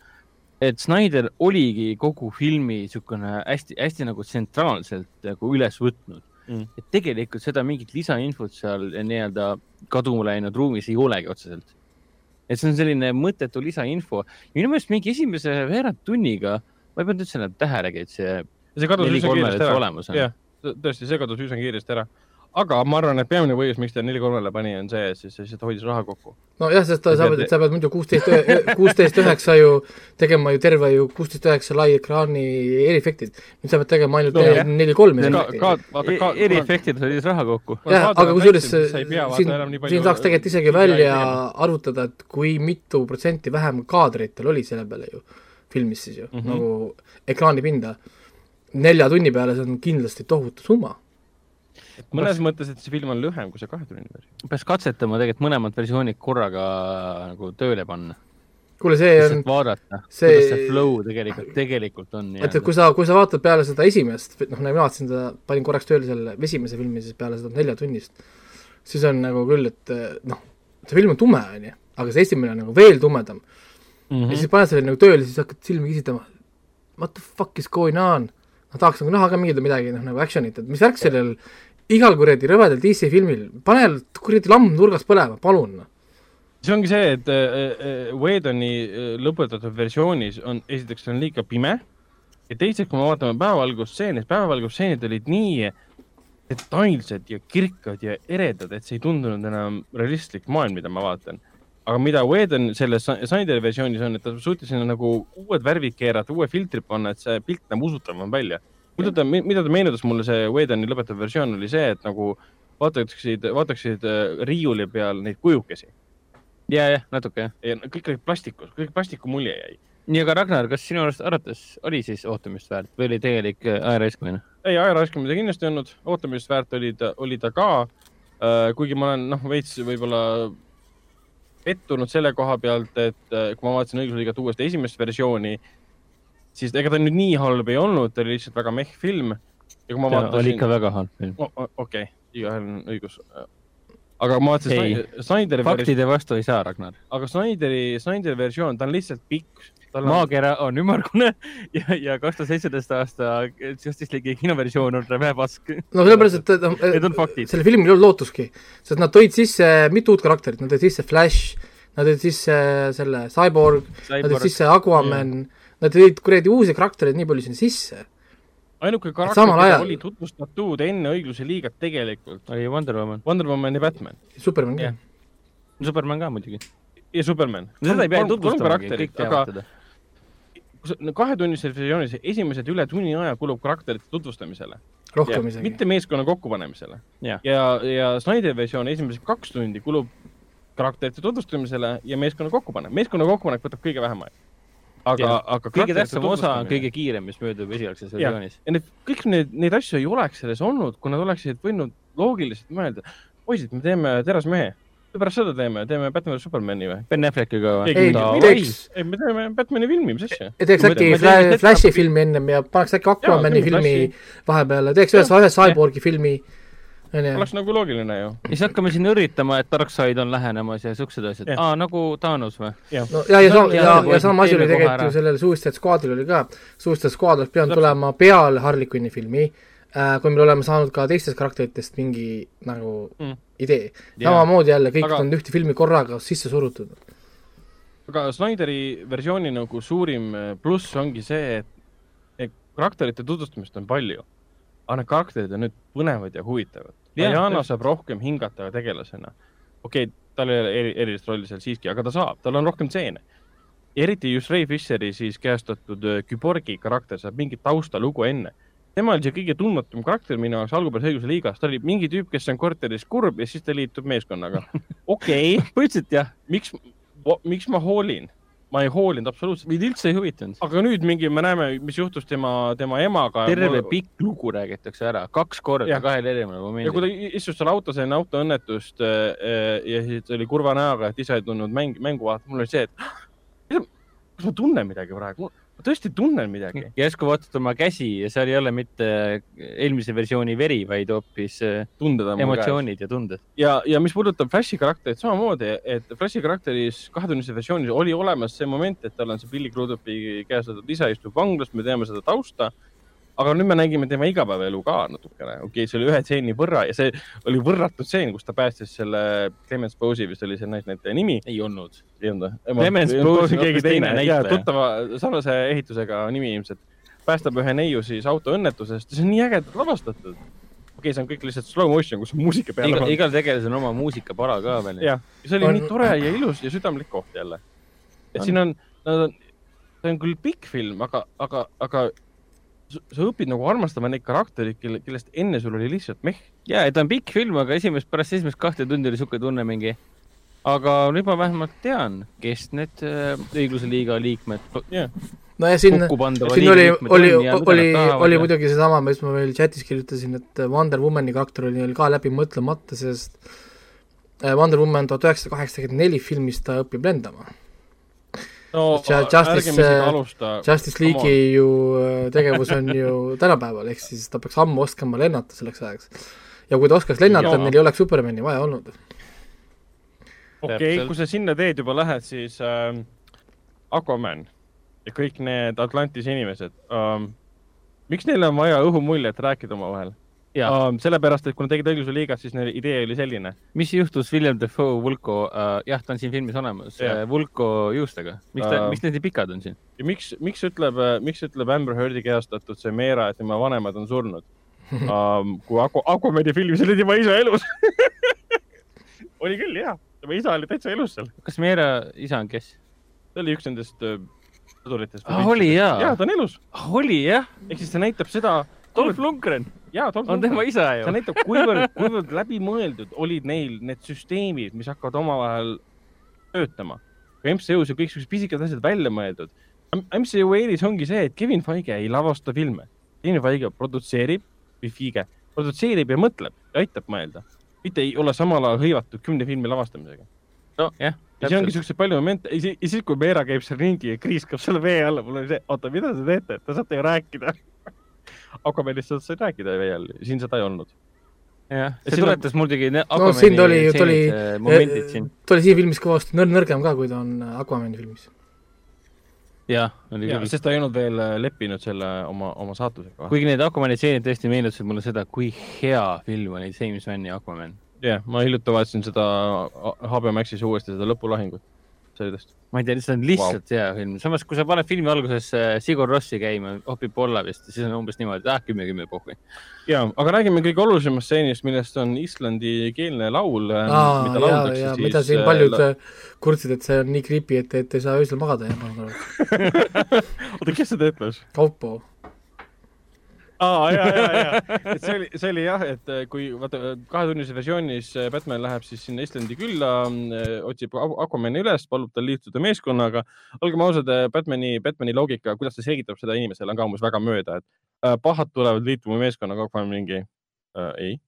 et Snyder oligi kogu filmi niisugune hästi-hästi nagu tsentraalselt nagu üles võtnud Mm. et tegelikult seda mingit lisainfot seal nii-öelda kaduma läinud ruumis ei olegi otseselt. et see on selline mõttetu lisainfo. minu meelest mingi esimese veerand tunniga, ma ei pannud üldse enam tähelegi, et see see kadus üsna kiiresti ära. jah, tõesti, see kadus üsna kiiresti ära. Aga ma arvan, et peamine põhjus, miks ta neli kolmele pani, on see, et siis see lihtsalt hoidis raha kokku. nojah, sest ta Sa saab pead-, sa pead muidu kuusteist, kuusteist üheksa ju tegema ju terve ju kuusteist üheksa lai ekraani eriefektid. nüüd sa pead tegema ainult neli kolm ka, efekti. ka, vaata ka. E-, eriefektid hoidis raha kokku. jah, aga kusjuures siin, siin saaks tegelikult isegi välja arvutada, et kui mitu protsenti vähem kaadreid tal oli selle peale ju, filmis siis ju mm. -hmm. nagu ekraanipinda. nelja tunni peale see on kindlasti tohutu summa. Mõnes mõttes, et see film on lühem kui see kahetunnine versioon. peaks katsetama tegelikult mõlemad versioonid korraga nagu tööle panna, kuule, see on vaadata, see- kuidas see flow tegelikult, tegelikult on. et, et kui sa, kui sa vaatad peale seda esimest, noh, nagu mina vaatasin seda, panin korraks tööle selle esimese filmi siis peale seda neljatunnist, siis on nagu küll, et noh, see film on tume, on ju, aga see esimene on nagu veel tumedam mm. Mhm. -hmm. ja siis paned selle nagu tööle, siis hakkad silmi kisitama. What the fuck is going on? noh, tahaks nagu näha ka mingit midagi, noh nagu action'it, et mis värk sellel igal kuradi rõvedal DC filmil, pane kuradi lamm nurgas põlema, palun. see ongi see, et äh, äh, Whedoni äh, lõpetatud versioonis on, esiteks on liiga pime ja teiseks, kui me vaatame päevavalgustseene, päevavalgustseenid olid nii detailsed ja kirkad ja eredad, et see ei tundunud enam realistlik maailm, mida ma vaatan. aga mida Whedon selles Snyderi versioonis on, et ta suutis sinna nagu uued värvid keerata, uue filtri panna, et see pilt näeb usutavam välja. Mida ta, mida ta meenutas mulle, see Whedoni lõpetav versioon oli see, et nagu vaataksid, vaataksid äh, riiuli peal neid kujukesi ja, jah, natuke jah. ja kõik olid plastikus, kõik plastikumulje jäi. nii, aga Ragnar, kas sinu arust arvates oli siis ootamist väärt või oli tegelik äh, aja raiskamine? ei, aja raiskamine kindlasti ei olnud, ootamist väärt oli ta, oli ta ka äh,. kuigi ma olen noh, veits võib-olla pettunud selle koha pealt, et äh, kui ma vaatasin õigusliigat uuesti esimest versiooni, siis ega ta nüüd nii halb ei olnud, ta oli lihtsalt väga mehh film. ja kui ma oli vaatasin ikka väga halb film. okei okay,, igaühel on õigus. aga ma vaatasin Snyderi, faktide vastu ei saa, Ragnar. aga Snyderi, Snyderi versioon, ta on lihtsalt pikk. on maakera on ümmargune ja, ja kaks tuhat seitseteist aasta Justice League'i kinoversioon on räme pask. no sellepärast, et Need on faktid. sellel filmil ei olnud lootustki, sest nad tõid sisse mitu uut karakterit, nad tõid sisse Flash, nad tõid sisse selle Cyborg, nad tõid sisse Aquaman, nad tõid kuradi uusi karaktereid nii palju sinna sisse. ainuke karakter, keda ajal- oli tutvustatud enne õigluse liigat tegelikult, oli Wonder Woman, Wonder Woman ja Batman Superman ka yeah.. Superman ka muidugi. ja Superman. seda ei pea tutvustamagi, kõik teavad teda. aga kahetunnises versioonis esimesed üle tunni aja kulub karakterite tutvustamisele, rohkem isegi. mitte meeskonna kokkupanemisele. jah, ja, ja Snyderi versioon esimesed kaks tundi kulub karakterite tutvustamisele ja meeskonna kokkupanek. meeskonna kokkupanek võtab kõige vähem aega. Aga, aga kõige tähtsam osa on kõige kiirem, mis möödub esialgses versioonis. ja need, kõik need, neid asju ei oleks selles olnud, kui nad oleksid võinud loogiliselt mõelda. poisid, me teeme Terasmehe pärast seda teeme, teeme Batman vs Supermani või? Ben Affleckiga või? ei, teeks. ei, me teeme Batmani filmi, mis asja? teeks äkki Flashi filmi ennem ja paneks äkki Aquamani filmi vahepeale, teeks ühes ühe Cyborgi filmi. Oleks nagu loogiline ju. ja siis hakkame siin õrritama, et Darkseid on lähenemas ja siuksed asjad. aa, nagu Thanos või? no ja, ja, ja, ja, ja sama asi oli tegelikult ju sellel Suicide Squadil oli ka. Suicide Squad oleks pidanud tulema peale Harley Quinni filmi äh,, kui me oleme saanud ka teistest karakteritest mingi nagu mm idee. samamoodi jälle, kõik aga... on ühte filmi korraga sisse surutud. aga Snyderi versiooni nagu suurim äh, pluss ongi see, et, et karakterite tutvustamist on palju, aga need karakterid on nüüd põnevad ja huvitavad. Diana saab rohkem hingata tegelasena. okei okay,, tal ei ole eri, erilist rolli seal siiski, aga ta saab, tal on rohkem stseene eriti just Ray Fisheri siis käestatud Küborgi äh, karakter saab mingit taustalugu enne tema oli see kõige tundmatum karakter minu jaoks algupärases õiguse liigas, ta oli mingi tüüp, kes on korteris kurb ja siis ta liitub meeskonnaga. okei okay. põhimõtteliselt jah. miks, miks ma hoolin? Ma ei hoolinud absoluutselt. mind üldse ei huvitanud. aga nüüd mingi, me näeme, mis juhtus tema, tema emaga. terve mulle... pikk lugu räägitakse ära, kaks korda, kahel erineval momendil. ja kui ta istus seal autos enne autoõnnetust äh, äh, ja siis oli kurva näoga, et ise ei tulnud mäng, mängu vaatama, mul oli see, et kas ma tunnen midagi praegu ma tõesti tunnen midagi. järsku vaatad oma käsi ja seal ei ole mitte eelmise versiooni veri, vaid hoopis äh, emotsioonid ja tunded. ja, ja mis puudutab Flashi karakterit samamoodi, et Flashi karakteris kahetunnises versioonis oli olemas see moment, et tal on see Billy Crudupi käes olev isa istub vanglas, me teame seda tausta aga nüüd me nägime tema igapäevaelu ka natukene, okei okay,, see oli ühe stseeni võrra ja see oli võrratud stseen, kus ta päästis selle Clemens Bose'i vist oli see näitleja nimi. ei olnud. ei olnud või? Clemens Bose on keegi teine näitleja. tuttava, sarnase ehitusega nimi ilmselt. päästab ühe neiu siis autoõnnetusest ja see on nii ägedalt lavastatud. okei okay,, see on kõik lihtsalt slow motion, kus on muusika peal. igal, igal tegelasel on oma muusikapala ka veel. jah, ja see oli on... nii tore ja ilus ja südamlik koht jälle. et on. siin on, nad on, see on küll pikk film, aga, aga, aga sa õpid nagu armastama neid karaktereid, kelle, kellest enne sul oli lihtsalt meh. ja, et ta on pikk film, aga esimest, pärast esimest kahte tundi oli siuke tunne mingi. aga nüüd ma vähemalt tean, kes need äh, õigluse liiga liikmed yeah. no ja siin, siin oli, oli, oli, oli muidugi seesama, mis ma veel chatis kirjutasin, et Wonder Womani karakter oli ka läbi mõtlemata, sest äh, Wonder Woman tuhat üheksasada kaheksakümmend neli filmis ta õpib lendama no Justice, äh, Justice League'i ju äh, tegevus on ju tänapäeval, ehk siis ta peaks ammu oskama lennata selleks ajaks. ja kui ta oskaks lennata, neil ei oleks Supermani vaja olnud. okei okay,, kui sa sinna teed juba lähed, siis äh, Aquaman ja kõik need Atlantise inimesed ähm,, miks neil on vaja õhumuljet rääkida omavahel? Um, sellepärast, et kui nad tegid õigluse liigat, siis neil idee oli selline. mis juhtus William Defoe Vulko uh,, jah, ta on siin filmis olemas yeah., Vulko juustega, miks ta uh,, miks need nii pikad on siin? ja miks, miks ütleb, miks ütleb Amber Heardi kehastatud see Meera, et tema vanemad on surnud um,? kui Aku, Aquamani filmis oli tema isa elus oli küll, jaa, tema isa oli täitsa elus seal. kas Meera isa on kes? ta oli üks nendest sõduritest ah,. oli jaa? jaa, ta on elus ah,. oli jah? ehk siis see näitab seda Dolph Lundgren jaa, on tema isa ju. see näitab, kuivõrd, kuivõrd läbimõeldud olid neil need süsteemid, mis hakkavad omavahel töötama. MCU-s on kõik siuksed pisikesed asjad välja mõeldud. MCU eelis ongi see, et Kevin Feige ei lavasta filme. Kevin Feige produtseerib, või Feige, produtseerib ja mõtleb ja aitab mõelda. mitte ei ole samal ajal hõivatud kümne filmi lavastamisega. nojah ja siis ongi siukseid palju momente, ja siis, kui Meera käib seal ringi ja kriiskab selle vee alla, mul oli see, oota, mida te teete, te saate ju rääkida Aquamanist sa said rääkida veel, siin seda ei olnud. jah, see tuletas on... muidugi no siin oli, ta oli, ta oli siin filmis kõvasti nõr-, nõrgem ka, kui ta on Aquamani filmis. jah, oli küll. sest ta ei olnud veel äh, leppinud selle oma, oma saatusega. kuigi need Aquamani stseenid tõesti meenutasid mulle seda, kui hea film oli James Vanni Aquaman. jah yeah,, ma hiljuti vaatasin seda HBO Maxis uuesti, seda lõpulahingut sellest. ma ei tea, see on lihtsalt wow. hea film, samas kui sa paned filmi alguses äh, Sigur Rossi käima, opib Polla vist, siis on umbes niimoodi, et ah, kümme, kümme pohhui. ja, aga räägime kõige olulisemast stseenist, millest on islandikeelne laul. Äh, mida lauldakse siis. mida siin äh, paljud la... kurtsid, et see on nii creepy, et, et ei saa öösel magada ja ma saan aru. oota, kes seda ütles? Kaupo aa, ja, ja, ja, et see oli, see oli jah, et äh, kui vaata kahetunnises versioonis äh, Batman läheb siis sinna Islandi külla, otsib Aquamani üles, palub tal liituda meeskonnaga. olgem ausad, Batmani, Batmani loogika, kuidas ta selgitab seda inimesele, on ka umbes väga mööda, et pahad tulevad liituma meeskonnaga, Aquaman mingi äh, ei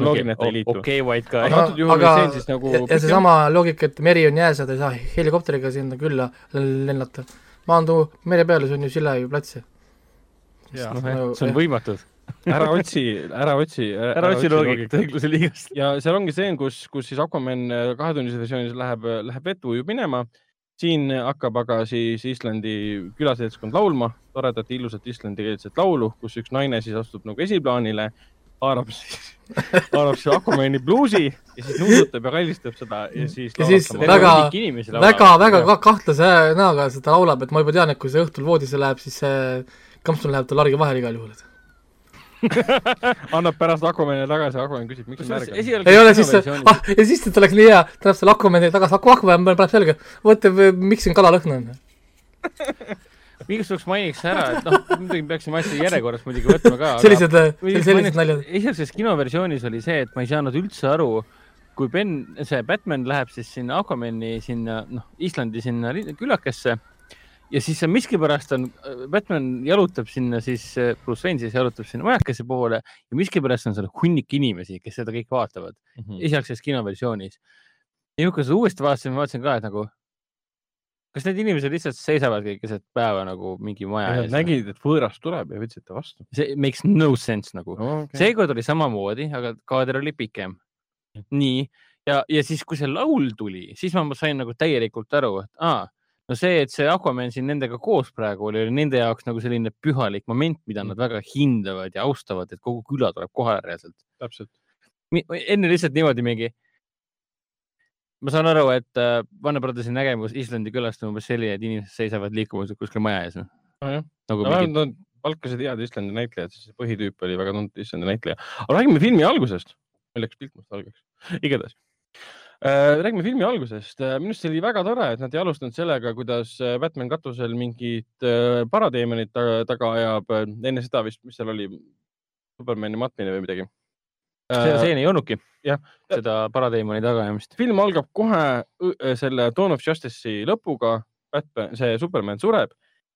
loogiline, et ta ei liitu. okei okay,, White Guy. aga, aga nagu ja, ja seesama loogika, et meri on jääs ja ta ei saa helikopteriga sinna külla lennata. maandu mere peale, see on ju Sillevi plats. No, nagu, see on võimatu ära otsi, ära otsi. ära otsi loogikat õigluse liigast. ja seal ongi see, kus, kus siis Aquaman äh, kahetunnises versioonis läheb, läheb vett ujub minema. siin hakkab aga siis Islandi külaseltskond laulma toredat ilusat islandikeelset laulu, kus üks naine siis astub nagu esiplaanile haarab siis, haarab siis Aquamani bluusi ja siis nuusutab ja kallistab seda ja siis. ja siis väga, väga, väga kahtlase näoga seda laulab, et ma juba tean, et kui see õhtul voodisse läheb, siis see kampsun läheb tal largi vahele igal juhul annab pärast Aquamanile tagasi, Aquaman küsib, miks sa märgad. ei ole siis, ah, ja siis ta oleks nii hea, ta läheb selle Aquamanile tagasi, Aquaman paneb selga, vot miks siin kalalõhn on igaks juhuks mainiks ära, et noh, muidugi peaksime asja järjekorras muidugi võtma ka. sellised, sellised naljad. esialgses kinoversioonis oli see, et ma ei saanud üldse aru, kui Ben, see Batman läheb siis sinna Aquamani sinna, noh, Islandi sinna külakesse ja siis miskipärast on, Batman jalutab sinna siis, Bruce Wayne siis jalutab sinna majakese poole ja miskipärast on seal hunnik inimesi, kes seda kõike vaatavad mm -hmm. esialgses kinoversioonis. ja nüüd, kui seda uuesti vaatasin, ma vaatasin ka, et nagu kas need inimesed lihtsalt seisavadki keset päeva nagu mingi maja ees? Nägid, et võõras tuleb ja võtsid ta vastu. see makes no sense nagu oh,. Okay. seekord oli samamoodi, aga kaader oli pikem. nii, ja, ja siis, kui see laul tuli, siis ma sain nagu täielikult aru, et aa, no see, et see Aquaman siin nendega koos praegu oli, oli nende jaoks nagu selline pühalik moment, mida nad väga hindavad ja austavad, et kogu küla tuleb kohale reaalselt. täpselt. enne lihtsalt niimoodi mingi ma saan aru, et äh, Warner Brothersi nägemus Islandi külast on umbes selline, et inimesed seisavad liikumas kuskil maja ees. nojah, nagu no, mingid... nad palkasid head Islandi näitlejad, siis põhitüüp oli väga tuntud Islandi näitleja. aga räägime filmi algusest. meil läks pilt must valgeks. igatahes. Räägime filmi algusest. Äh, minu arust see oli väga tore, et nad ei alustanud sellega, kuidas äh, Batman katusel mingit äh, paradeemonit taga, ajab. enne seda vist, mis seal oli, Supermani matmine või midagi seda äh, seeni ei olnudki, seda paradeemoni tagaajamist. film algab kohe selle Dawn of Justice'i lõpuga, Batman, see Superman sureb.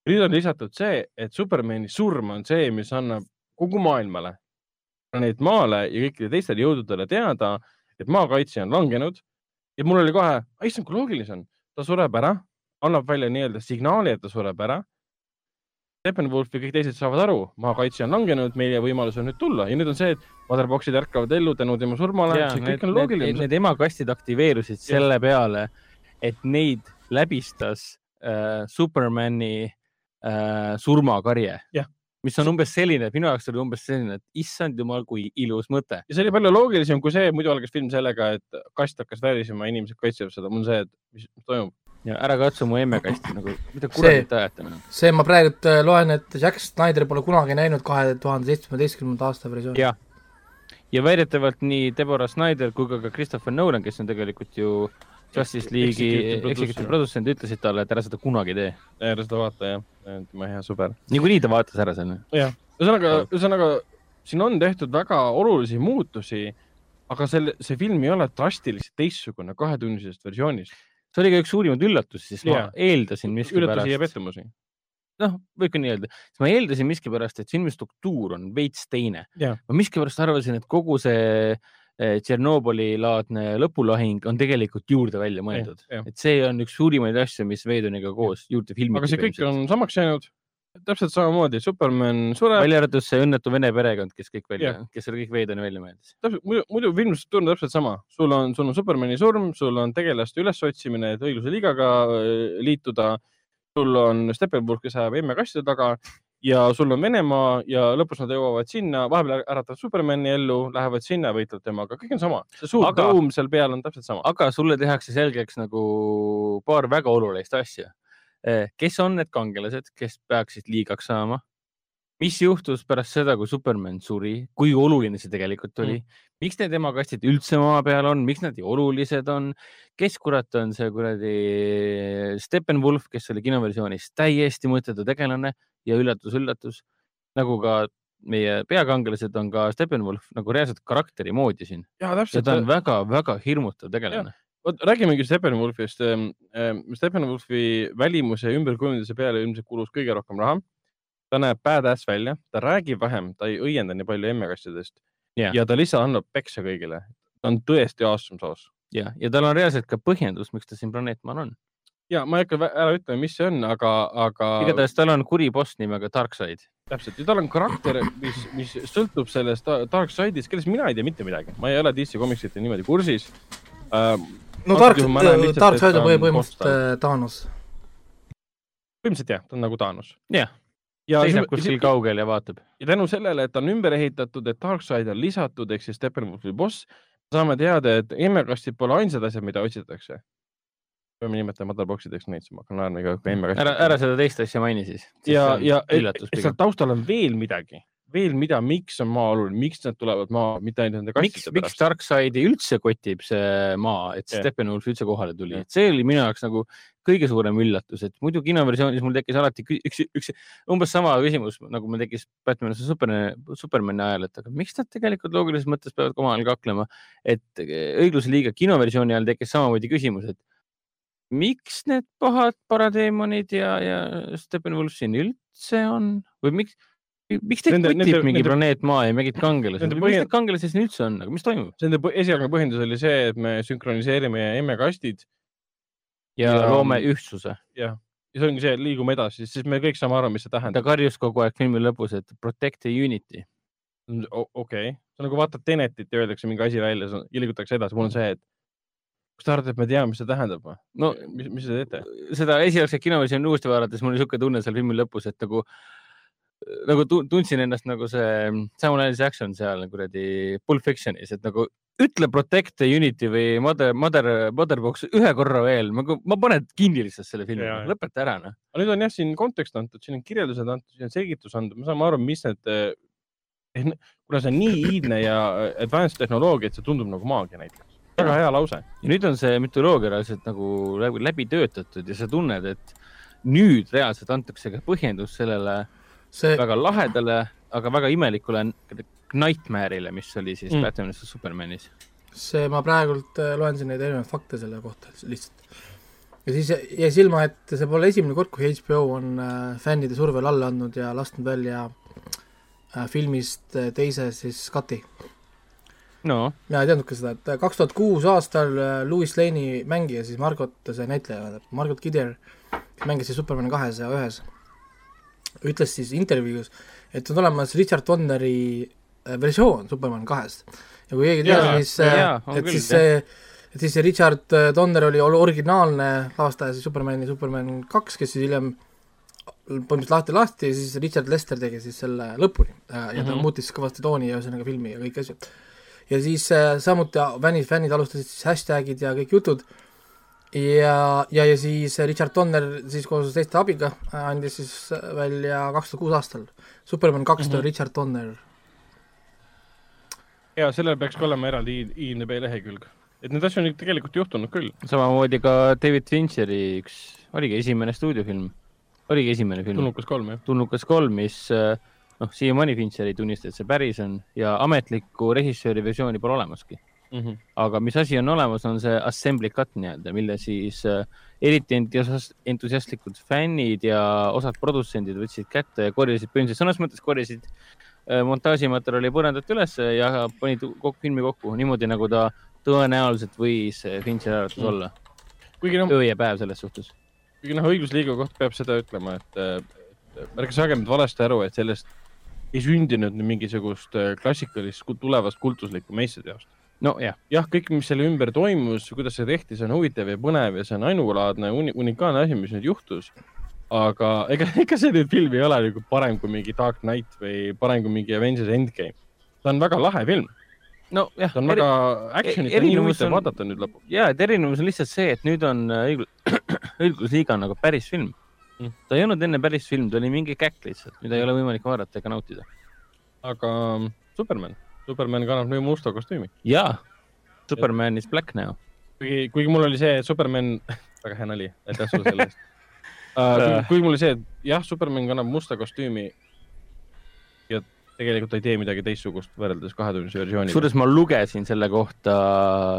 nüüd on lisatud see, et Supermani surm on see, mis annab kogu maailmale, planeet Maale ja kõikidele teistele jõududele teada, et maakaitse on langenud. Ja mul oli kohe, issand, kui loogiline see on, ta sureb ära, annab välja nii-öelda signaali, et ta sureb ära Steppenwolf ja kõik teised saavad aru, maakaitse on langenud, meie võimalus on nüüd tulla ja nüüd on see, et motherbox'id ärkavad ellu tänu tema surmale. kõik on loogiline. Need, need emakastid aktiveerusid ja. selle peale, et neid läbistas äh, Supermani äh, surmakarje. Mis on umbes selline, et minu jaoks oli umbes selline, et issand jumal, kui ilus mõte. ja see oli palju loogilisem kui see, muidu algas film sellega, et kast hakkas värisema, inimesed kaitsevad seda. mul on see, et mis, toimub ja ära katsu mu emmekasti nagu, mida kuradit ajate nagu. see ma praegu äh, loen, et Jack Snyder pole kunagi näinud kahe tuhande seitsmeteistkümnenda aasta versiooni. ja väidetavalt nii Deborah Snyder kui ka, ka Christopher Nolan, kes on tegelikult ju Justice League'i executive produtsent, ütlesid talle, et ära seda kunagi tee. ära seda vaata jah, tema hea sõber. niikuinii ta vaatas ära selle. jah, ühesõnaga, ühesõnaga siin on tehtud väga olulisi muutusi, aga selle, see film ei ole drastiliselt teistsugune kahetunnisest versioonist see oli ka üks suurimaid üllatusi, sest yeah. ma eeldasin miskipärast. üllatusi ja pettumusi. noh, võib ka nii öelda, sest ma eeldasin miskipärast, et filmi struktuur on veits teine ma miskipärast arvasin, et kogu see eh, Tšernobõli laadne lõpulahing on tegelikult juurde välja mõeldud et see on üks suurimaid asju, mis Veidoniga koos juurde filmiti. aga see kõik on samaks jäänud täpselt samamoodi, Superman sureb. välja arvatud see õnnetu vene perekond, kes kõik välja kes selle kõik veidani välja mõeldis. täpselt, muidu, muidu filmstruktuur on täpselt sama, sul on, sul on Supermani surm, sul on tegelaste ülesotsimine, et õigluse liigaga äh, liituda. sul on Steppenwolf, kes ajab emme-kasside taga ja sul on Venemaa ja lõpus nad jõuavad sinna, vahepeal äratavad Supermani ellu, lähevad sinna, võitlevad temaga, kõik on sama. see suur aga, tõum seal peal on täpselt sama. aga sulle tehakse selgeks nagu paar väga olulist asja Eh, kes on need kangelased, kes peaksid liigaks saama? Mis juhtus pärast seda, kui Superman suri, kui oluline see tegelikult oli mm.? miks need emakastid üldse maa peal on, miks nad nii olulised on? kes kurat on see kuradi Steppenwolf, kes oli kinoversioonis täiesti mõttetu tegelane ja üllatus-üllatus, nagu ka meie peakangelased on ka Steppenwolf nagu reaalselt karakteri moodi siin ja ta on väga-väga hirmutav tegelane. vot räägimegi Steppenwolfist. Steppenwolfi välimuse ümberkujundamise peale ilmselt kulus kõige rohkem raha. Ta näeb badass välja, ta räägib vähem, ta ei õienda nii palju emmekassidest Jah. ja ta lihtsalt annab peksa kõigile. ta on tõesti awesome sauce. ja, ja tal on reaalselt ka põhjendus, miks ta siin planeet Maal on. ja ma ei hakka ära ütlema, mis see on, aga, aga igatahes tal on kuri boss nimega Darkseid. täpselt ja tal on karakter, mis, mis sõltub sellest da- Dark Side'ist, kellest mina ei tea mitte midagi, ma ei ole DC Comicsite niimoodi kursis uh,. no Dark juhul ma näen, lihtsalt, Dark et Side ta on põhimõtteliselt äh, Thanos. põhimõtteliselt jah, ta on nagu Thanos. jah, ja seisab kuskil kaugel ja vaatab. ja tänu sellele, et ta on ümber ehitatud, et Darkseid on lisatud ehk siis Steppenwolfi boss, saame teada, et emmekastid pole ainsad asjad, mida otsitakse. peame nimetama motherbox'ideks neid, siis ma hakkan naerma iga kord, emmekastid. ära, ära seda teist asja maini siis. ja, ja et- üllatus et seal pigem. taustal on veel midagi, veel mida, miks on maa oluline, miks nad tulevad maa, mitte ainult nende miks, kastide miks pärast. Darkseidi üldse kotib see maa, et Jah. Steppenwolf üldse kohale tuli? Et see oli minu jaoks nagu kõige suurem üllatus, et muidu kinoversioonis mul tekkis alati üks, üks umbes sama küsimus, nagu mul tekkis Batman vs Superman, Supermani ajal, et aga miks nad tegelikult loogilises mõttes peavad omavahel kaklema, et õigluse liiga kinoversiooni ajal tekkis samamoodi küsimus, et miks need pahad paradeemonid ja, ja Steppenwolf siin üldse on? Või miks, miks teid kutib nende- mingi nende- planeet Maa ja mingid kangelased, põhjend- need kangelased siin üldse on, aga mis toimub? nende esialgne põhjendus oli see, et me sünkroniseerime emmekastid ja, loome ühtsuse. ja see ongi see, liigume edasi, siis me kõik saame aru, mis see ta tähendab. karjus kogu aeg filmi lõpus, et protect the unity. okei okay., see on nagu vaatad Tenetit ja öeldakse mingi asi välja, liigutakse edasi, mul on see, et kas te arvate, et me teame, mis see tähendab või? no mis, mis te teete? seda esialgset kinoversiooni uuesti vaadates mul oli niisugune tunne seal filmi lõpus, et nagu, nagu tu- tundsin ennast nagu see Samuel L Jackson seal kuradi Pulp Fictionis, et nagu ütle protect the unity või mother, mother, motherbox ühe korra veel, ma, ma panen kinni lihtsalt selle filmi lõpeta ära noh. aga nüüd on jah, siin kontekst antud, siin on kirjeldused antud, siin on selgitus antud, me saame aru, mis need, kuna see on nii iidne ja advanced tehnoloogia, et see tundub nagu maagia näiteks. väga hea lause. ja nüüd on see mütoloogia reaalselt nagu läbi, läbi töötatud ja sa tunned, et nüüd reaalselt antakse ka põhjendus sellele see, väga lahedale, aga väga imelikule Nightmare'ile, mis oli siis Mm. Batmanis ja Supermanis. see, ma praegult äh, loen siin neid erinevaid fakte selle kohta lihtsalt. ja siis jäi silma, et see pole esimene kord, kui HBO on äh, fännide survel alla andnud ja lasknud välja äh, filmist teise siis cut'i. no mina ei teadnudki seda, et kaks tuhat kuus aastal Louis Lane'i mängija, siis Margot, see näitleja, Margot Kidder, mängis siis Superman kahes ja ühes, ütles siis intervjuus, et on olemas Richard Donneri äh, versioon Superman kahest. ja kui keegi ei tea, siis äh, et küll, siis see, et siis see Richard äh, Donner oli ol- originaalne lavastaja siis Supermani Superman kaks, kes siis hiljem põhimõtteliselt lahti lasti ja siis Richard Lester tegi siis selle lõpuni ja ta mm. -hmm. muutis kõvasti tooni ja ühesõnaga filmi ja kõiki asju ja siis samuti fännid, fännid alustasid siis hashtag'id ja kõik jutud ja, ja, ja siis Richard Donner siis koos teiste abiga andis siis välja kaks tuhat kuus aastal Superman kaks mm Mhm. -hmm. Richard Donner. ja sellel peaks ka olema eraldi IMDB lehekülg, et neid asju on tegelikult juhtunud küll. samamoodi ka David Fincheri üks, oligi esimene stuudiofilm, oligi esimene film, tulnukas kolm jah. tulnukas kolm, mis äh, noh, siiamaani Fincher ei tunnista, et see päris on ja ametlikku režissööri versiooni pole olemaski. Mm -hmm. aga mis asi on olemas, on see assembly cut nii-öelda, mille siis äh, eriti entusias- entusiastlikud fännid ja osad produtsendid võtsid kätte ja korjasid põhimõtteliselt sõnas mõttes korjasid äh, montaažimaterjali põrandalt üles ja panid kokku filmi kokku niimoodi, nagu ta tõenäoliselt võis äh, Fincheri arvates Mm. olla. noh, öö ja päev selles suhtes. kuigi noh, õigusliiga kohta peab seda ütlema, et ärge saage nüüd valesti aru, et sellest ei sündinud mingisugust klassikalist tulevast kultuslikku meistriteost. nojah, jah, kõik, mis selle ümber toimus, kuidas see tehti, see on huvitav ja põnev ja see on ainulaadne uni,, unikaalne asi, mis nüüd juhtus. aga ega, ega see nüüd film ei ole nagu parem kui mingi Dark Knight või parem kui mingi Avengers Endgame. ta on väga lahe film, nojah ta on väga action'it ja nii erinevus huvitav on- vaadata nüüd lõpuks. ja, et erinevus on lihtsalt see, et nüüd on äh, õigus, õigusliiga nagu päris film Mm. ta ei olnud enne päris film, ta oli mingi käkk lihtsalt, mida ei ole võimalik vaadata ega nautida. aga mm, Superman, Superman kannab nüüd musta kostüümi. jaa, Superman is black now. kuigi, kuigi mul oli see et Superman, väga hea nali, aitäh sulle selle eest uh,. kuigi mul oli see, et jah, Superman kannab musta kostüümi ja tegelikult ta ei tee midagi teistsugust võrreldes kahetunnise versiooniga. kusjuures ma lugesin selle kohta,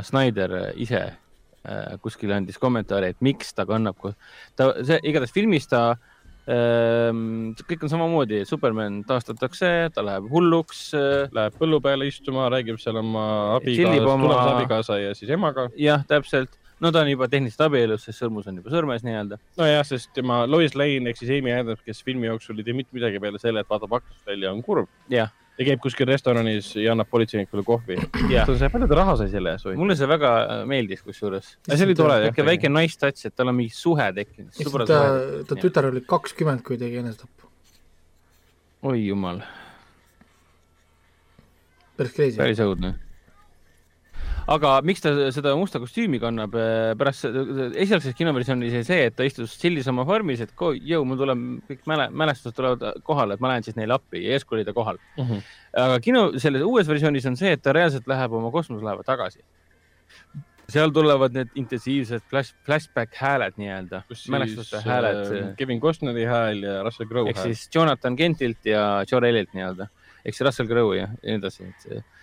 Snyder ise äh, kuskil andis kommentaari, et miks ta kannab, ta, see igatahes filmis ta ähm,, kõik on samamoodi, Superman taastatakse, ta läheb hulluks äh,. Läheb põllu peale istuma, räägib seal oma abikaasa tulevase abikaasa ja siis emaga. jah, täpselt, no ta on juba tehniliselt abielus, sest sõrmus on juba sõrmes nii-öelda. nojah, sest tema Lois Lane ehk siis Amy Adams, kes filmi jooksul ei tee mitte midagi peale selle, et vaatab aknast välja, on kurb jah, ja käib kuskil restoranis ja annab politseinikule kohvi. palju ta raha sai selle eest või? mulle see väga äh, meeldis, kusjuures. see oli tore väike, väike nice touch, et tal on mingi suhe tekkinud. ta, ta tütar oli kakskümmend, kui tegi enesetappu. oi jumal, päris crazy. päris õudne. Aga miks ta seda musta kostüümi kannab äh, pärast esialgses kinoversioonis oli see, et ta istus sillis oma farmis, et jõu, mul tuleb kõik mäle, mälestused tulevad kohale, et ma lähen siis neile appi ja järsku oli ta kohal. mm. -hmm. aga kino, selles uues versioonis on see, et ta reaalselt läheb oma kosmoselaeva tagasi. seal tulevad need intensiivsed flash, flashback hääled nii-öelda, mälestuste hääled äh, Kevin Costneri hääl ja Russell Crowe ehk hääl. siis Jonathan Kentilt ja Jor Elliot nii-öelda, ehk siis Russell Crowe ja ja nii edasi, et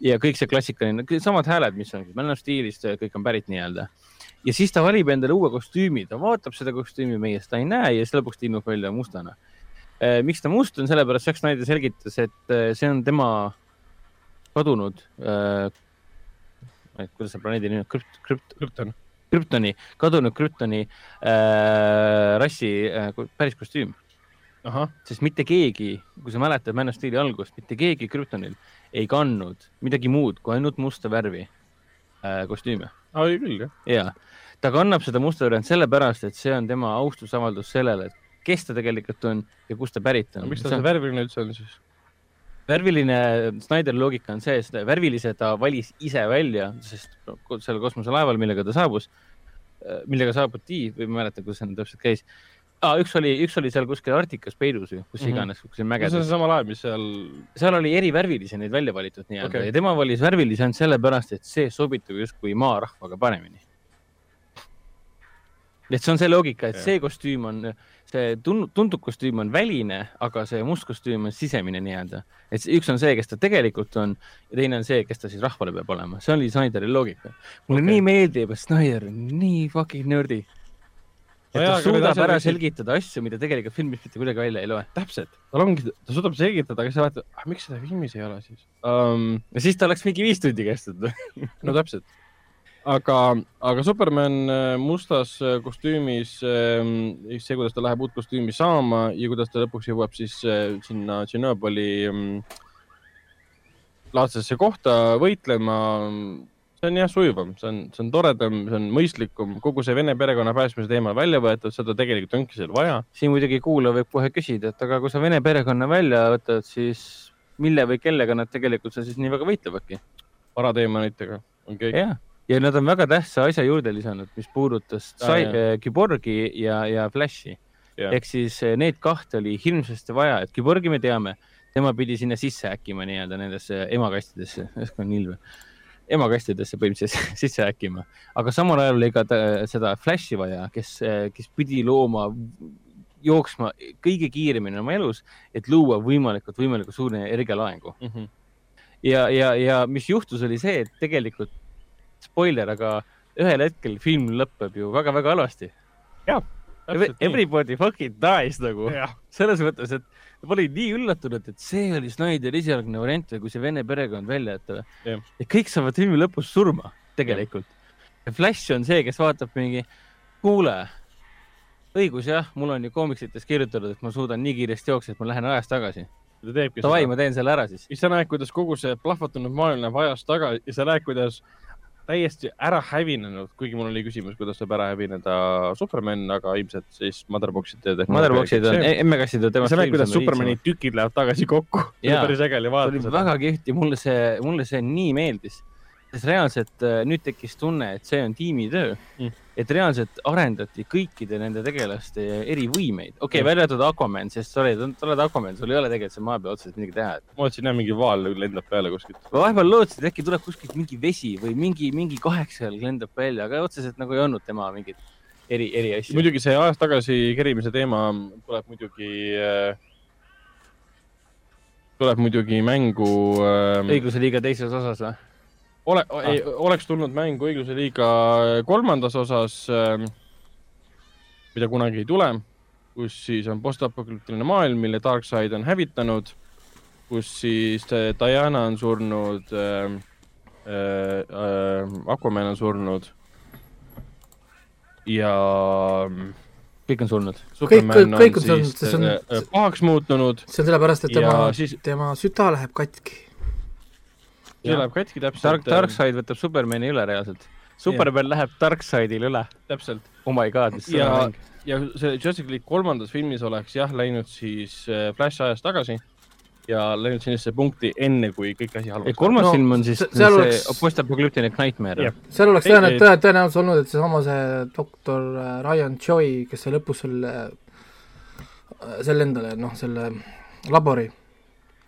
ja kõik see klassikaline, samad hääled, mis on Man of Steelist, kõik on pärit nii-öelda. ja siis ta valib endale uue kostüümi, ta vaatab seda kostüümi meie, seda ei näe ja siis lõpuks ta ilmub välja mustana. miks ta must on, sellepärast Zack Snyder selgitas, et eh, see on tema kadunud äh,, kuidas see planeedi nimi on, krüpt, krüpt, Krypton. krüptoni, kadunud krüptoni äh, rassi äh, päris kostüüm sest mitte keegi, kui sa mäletad Man of Steel'i algust, mitte keegi Kryptonil ei kandnud midagi muud kui ainult musta värvi äh, kostüüme oli küll jah. ja ta kannab seda musta värvi ainult sellepärast, et see on tema austusavaldus sellele, et kes ta tegelikult on ja kust ta pärit on. miks ta see värviline üldse on siis? värviline Snyderi loogika on see, seda värvilise ta valis ise välja, sest sellel kosmoselaeval, millega ta saabus, millega saabuti või ma ei mäleta, kuidas see täpselt käis ah,. üks oli, üks oli seal kuskil Arktikas peidus või kus Mhm. iganes, kuskil no see on mägedes. seesama laev, mis seal, seal oli eri värvilisi neid välja valitud nii-öelda okay. ja tema valis värvilise ainult sellepärast, et see sobitub justkui maarahvaga paremini. et see on see loogika, et Jah. see kostüüm on, see tun- tuntud kostüüm on väline, aga see must kostüüm on sisemine nii-öelda. et üks on see, kes ta tegelikult on ja teine on see, kes ta siis rahvale peab olema, see oli Snyderi loogika. mulle okay. nii meeldib, et Snyder on nii fucking nerdy. Et ta suudab asjad ära lihtsalt- selgitada asju, mida tegelikult filmis mitte kuidagi välja ei loe. täpselt, tal ongi, ta suudab selgitada, aga sa vaatad, miks seda filmis ei ole siis um,. ja siis ta oleks mingi viis tundi kestnud. no täpselt. aga, aga Superman äh, mustas äh, kostüümis, see, kuidas ta läheb uut kostüümi saama ja kuidas ta lõpuks jõuab siis äh, sinna Tšernobõli mm, laadsesse kohta võitlema. See on jah sujuvam, see on, see on toredam, see on mõistlikum, kogu see Vene perekonna päästmise teema välja võetud, seda tegelikult ongi seal vaja. siin muidugi kuulaja võib kohe küsida, et aga kui sa Vene perekonna välja võtad, siis mille või kellega nad tegelikult seal siis nii väga võitlevadki? parateemonitega on kõik. jah, ja nad on väga tähtsa asja juurde lisanud, mis puudutas Ah, äh, Kyborgi ja, ja Flashi. Ehk siis äh, need kahte oli hirmsasti vaja, et Kyborgi me teame, tema pidi sinna sisse häkkima nii-öelda nendesse emakastidesse, järsku on ilme, emakastidesse põhimõtteliselt sisse häkkima, aga samal ajal oli ka seda Flashi vaja, kes, kes pidi looma, jooksma kõige kiiremini oma elus, et luua võimalikult, võimalikult suure energialaengu. Mm -hmm. ja, ja, ja mis juhtus, oli see, et tegelikult spoiler, aga ühel hetkel film lõpeb ju väga-väga halvasti. Everybody fucking dies nagu, jah, selles mõttes, et ma olin nii üllatunud, et see oli Snyderi esialgne variant kui see vene perekond välja jätta Jah.. ja kõik saavad filmi lõpus surma tegelikult. ja Flash on see, kes vaatab mingi, kuule, õigus jah, mul on ju koomiksites kirjutatud, et ma suudan nii kiiresti jooksma, et ma lähen ajas tagasi. ta teebki Davai, ma teen selle ära siis. siis sa näed, kuidas kogu see plahvatunud maailm läheb ajas tagasi ja sa näed, kuidas täiesti ära hävinenud, kuigi mul oli küsimus, kuidas saab ära hävineda Superman, aga ilmselt siis Motherbox'ide tehnoloogia. Motherboxid on, emmekassid on temast sa näed, kuidas Supermani tükid lähevad tagasi kokku. see oli päris äge oli vaadata väga kihvt ja mulle see, mulle see nii meeldis. Sest reaalselt äh, nüüd tekkis tunne, et see on tiimitöö Mm. et reaalselt arendati kõikide nende tegelaste erivõimeid. okei okay, Mm., välja arvatud Aquaman, sest oled, sa oled Aquaman, sul ei ole tegelikult seal maa peal otseselt midagi teha. ma mõtlesin jah, mingi vaal lendab peale kuskilt. ma vahepeal lootsin, et äkki tuleb kuskilt mingi vesi või mingi, mingi kaheksajalg lendab välja, aga otseselt nagu ei olnud tema mingit eri, eri asju. muidugi see ajas tagasi kerimise teema tuleb muidugi äh, tuleb muidugi mängu äh, õigluse liiga teises osas või? Ole ah., ei, oleks tulnud mängu õigluse liiga kolmandas osas äh,, mida kunagi ei tule, kus siis on postapokalüptiline maailm, mille Darkseid on hävitanud, kus siis äh, Diana on surnud äh,, äh, äh, Aquaman on surnud ja kõik on surnud. kõik, kõik, kõik on surnud, see on äh, pahaks muutunud. see on sellepärast, et tema, siis... tema süda läheb katki. See läheb katki täpselt. Dark, Darkseid võtab Supermani üle reaalselt. Superman ja. läheb Darkseidil üle. täpselt. Oh my god, mis see on mäng. ja see Justice League kolmandas filmis oleks jah läinud siis äh, Flash ajas tagasi ja läinud sellisesse punkti enne, kui kõik asi halvaks kolmas no, film on siis see oleks... post-apokalüptiline Nightmare. seal oleks tõenäoliselt tõe, tõenäoliselt olnud, et seesama see doktor äh, Ryan Choi, kes lõpus selle, äh, selle endale, noh, selle labori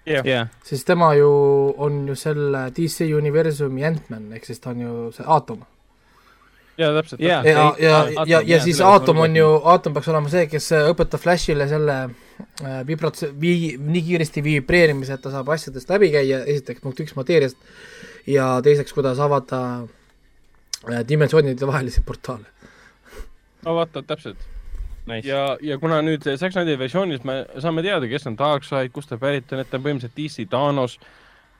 yeah.. Yeah. siis tema ju on ju selle DC universumi Ant-Man, ehk siis ta on ju see Aatom jaa, täpselt. ja, ja, ja, ja, ja, ja siis Aatom on ju, Aatom peaks olema see, kes õpetab Flashile selle äh, vibrat-, vii-, nii kiiresti vibreerimise, et ta saab asjadest läbi käia, esiteks punkt üks mateeriast, ja teiseks, kuidas avada äh, dimensioonide vahelisi portaale. no vaata, täpselt nice.. ja, ja kuna nüüd Zack Snyderi versioonis me saame teada, kes on Darkseid, kust ta pärit on, et ta on põhimõtteliselt DC Thanos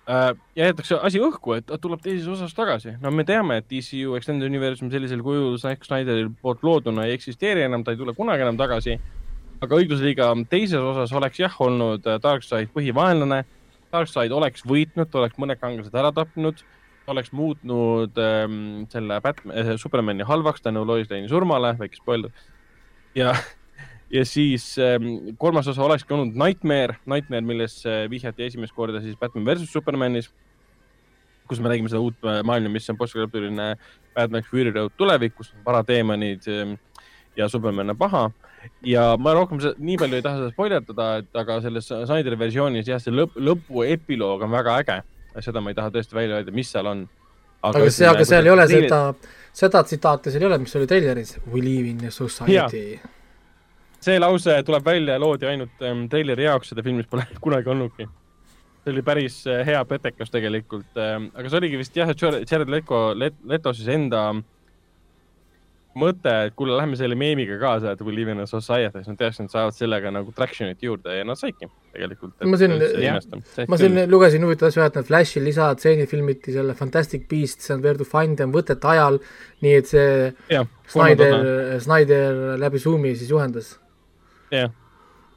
Äh, jäetakse asi õhku, et ta tuleb teises osas tagasi. no me teame, et DCU Extended Universum sellisel kujul Zack Snyderi poolt looduna ei eksisteeri enam, ta ei tule kunagi enam tagasi. aga õigusliiga teises osas oleks jah olnud äh, Darkseid põhivaenlane. Darkseid oleks võitnud, ta oleks mõned kangelased ära tapnud, oleks muutnud ähm, selle Batman äh,, Supermani halvaks tänu Lois Lane'i surmale, väike spoiler. Ja ja siis ähm, kolmas osa olekski olnud Nightmare, Nightmare, millesse vihjati esimest korda siis Batman versus Supermanis, kus me nägime seda uut äh, maailma, mis on postkalaptüüriline Batman Fury Road tulevik, kus on parateemonid ähm, ja Superman on paha. ja ma rohkem nii palju ei taha seda spoilerdada, et aga selles Snyderi versioonis jah, see lõpp, lõpu epiloog on väga äge. seda ma ei taha tõesti välja öelda, mis seal on. aga, aga see, aga seal ei ole seda, seda tsitaati seal ei ole, mis oli treileris. We live in a society see lause tuleb välja ja loodi ainult ähm, treileri jaoks, seda filmis pole kunagi olnudki. see oli päris äh, hea petekas tegelikult ähm,, aga see oligi vist jah, et Jared Leto, Leto siis enda mõte, et kuule, lähme selle meemiga kaasa, et we live in a society, siis nad teadsid, et nad saavad sellega nagu traction'it juurde ja nad saidki tegelikult. ma siin, ma siin lugesin huvitavat asja, et need Flashi lisatseenid filmiti selle Fantastic Beasts and Where to Find Them võtete ajal, nii et see ja, Snyder, Snyder läbi Zoomi siis juhendas. Jah,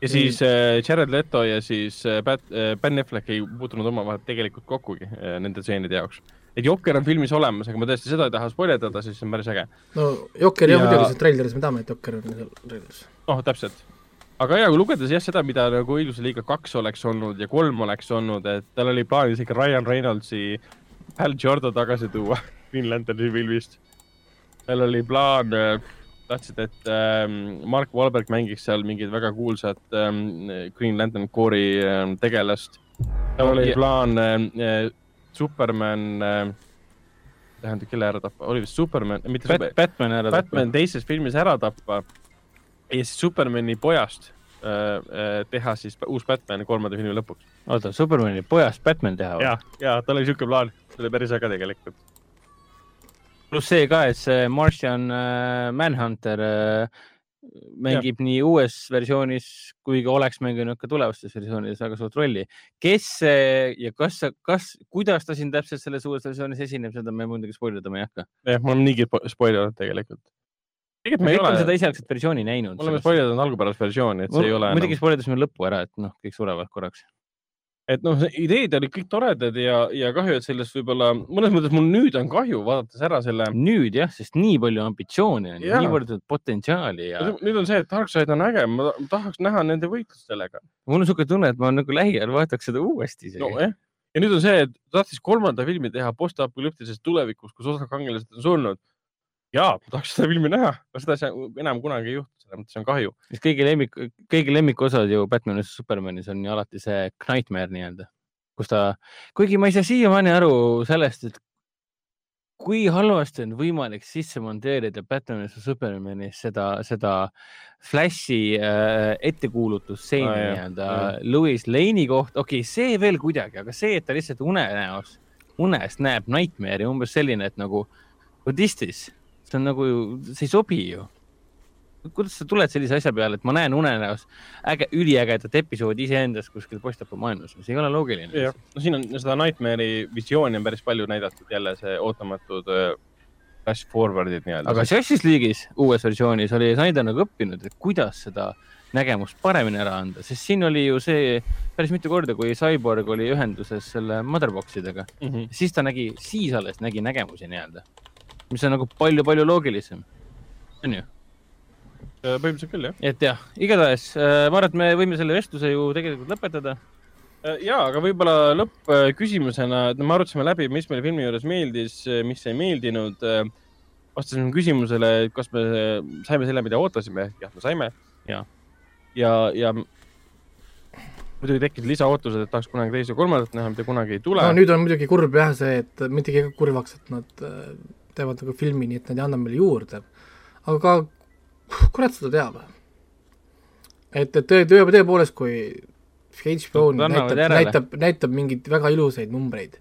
ja siis äh, Jared Leto ja siis äh, Bat- äh,, Ben Affleck ei puutunud omavahel tegelikult kokkugi äh, nende stseenide jaoks. Et Jokker on filmis olemas, aga ma tõesti seda ei taha spoilerdada, sest see on päris äge. no Jokker ja... jah muidugi, see treileris me teame, et Jokker on seal treileris. noh, täpselt. aga jaa, kui lugedes jah seda, mida nagu õigluse liiga kaks oleks olnud ja kolm oleks olnud, et tal oli plaanis ikka Ryan Reynoldsi Hal Jordan tagasi tuua Green Lanterni filmist. tal oli plaan äh, tahtsid, et ähm, Mark Wahlberg mängiks seal mingit väga kuulsat ähm, Green Lantern Core'i ähm, tegelast. tal oli yeah. plaan äh, Superman äh,, tähendab, kelle ära tappa, oli vist Superman, mitte Bat, Super, Batman ära tappa. Batman teises filmis ära tappa ja siis Supermani pojast äh, äh, teha siis uus Batman kolmanda filmi lõpuks. oota, Supermani pojast Batman teha või? ja, ja tal oli siuke plaan, see oli päris äge tegelikult pluss see ka, et see Martian äh, Manhunter äh, mängib ja. nii uues versioonis kui ka oleks mänginud ka tulevastes versioonides väga suurt rolli. kes ja kas, kas, kuidas ta siin täpselt selles uues versioonis esineb, seda me muidugi spoilerdama ei hakka. jah, ma olen niigi spoilernud tegelikult. tegelikult me ei ole seda esialgset versiooni näinud. me oleme spoilerdanud algupärast versiooni, et see ei ole. muidugi spoilerdasime lõppu ära, et noh, kõik surevad korraks et noh, ideed olid kõik toredad ja, ja kahju, et sellest võib-olla mõnes mõttes mul nüüd on kahju, vaadates ära selle. nüüd jah, sest nii palju ambitsiooni on, niivõrd potentsiaali ja. nüüd on see, et Darkseid on äge, ma tahaks näha nende võitlust sellega. mul on niisugune tunne, et ma nagu lähiajal vaataks seda uuesti isegi. nojah, ja nüüd on see, et tahtis kolmanda filmi teha postapokalüptilises tulevikus, kus osa kangelased on surnud jaa, ma tahaks seda filmi näha, aga seda enam kunagi ei juhtu, selles mõttes on kahju. kõigi lemmik, kõigi lemmikosad ju Batmanis ja Supermanis on ju alati see Nightmare nii-öelda, kus ta, kuigi ma ei saa siiamaani aru sellest, et kui halvasti on võimalik sisse monteerida Batman vs. Supermani seda, seda Flashi äh, ettekuulutusstseeni Aa, ah, nii-öelda. Louis Lane'i kohta, okei okay,, see veel kuidagi, aga see, et ta lihtsalt unenäos, unes näeb Nightmare'i umbes selline, et nagu what is this, see on nagu, see ei sobi ju kuidas sa tuled sellise asja peale, et ma näen unenäos äge, üliägedat episoodi iseendast kuskil postakamaailmas, see ei ole loogiline. no siin on seda Nightmare'i visiooni on päris palju näidatud, jälle see ootamatud äh, flash forward'id nii-öelda. aga Justice League'is uues versioonis oli Snyder nagu õppinud, et kuidas seda nägemust paremini ära anda, sest siin oli ju see päris mitu korda, kui Cyborg oli ühenduses selle motherbox idega, mm. -hmm. siis ta nägi, siis alles nägi nägemusi nii-öelda, mis on nagu palju-palju loogilisem. on ju, põhimõtteliselt küll, jah. et jah, igatahes äh, ma arvan, et me võime selle vestluse ju tegelikult lõpetada. ja, aga võib-olla lõppküsimusena, et me arutasime läbi, mis meile filmi juures meeldis, mis ei meeldinud. vastasime küsimusele, et kas me saime selle, mida ootasime, jah, me saime Jaa. ja, ja muidugi tekkisid lisaootused, et tahaks kunagi teist ja kolmandat näha, mida kunagi ei tule no nüüd on muidugi kurb jah see, et mind tegi ka kurvaks, et nad äh, teevad nagu filmi nii, et nad ei anna meile juurde. aga kurat seda teab. et, et tõe, tõe, tõepoolest, kui HBO annavad näitab, näitab, näitab mingeid väga ilusaid numbreid,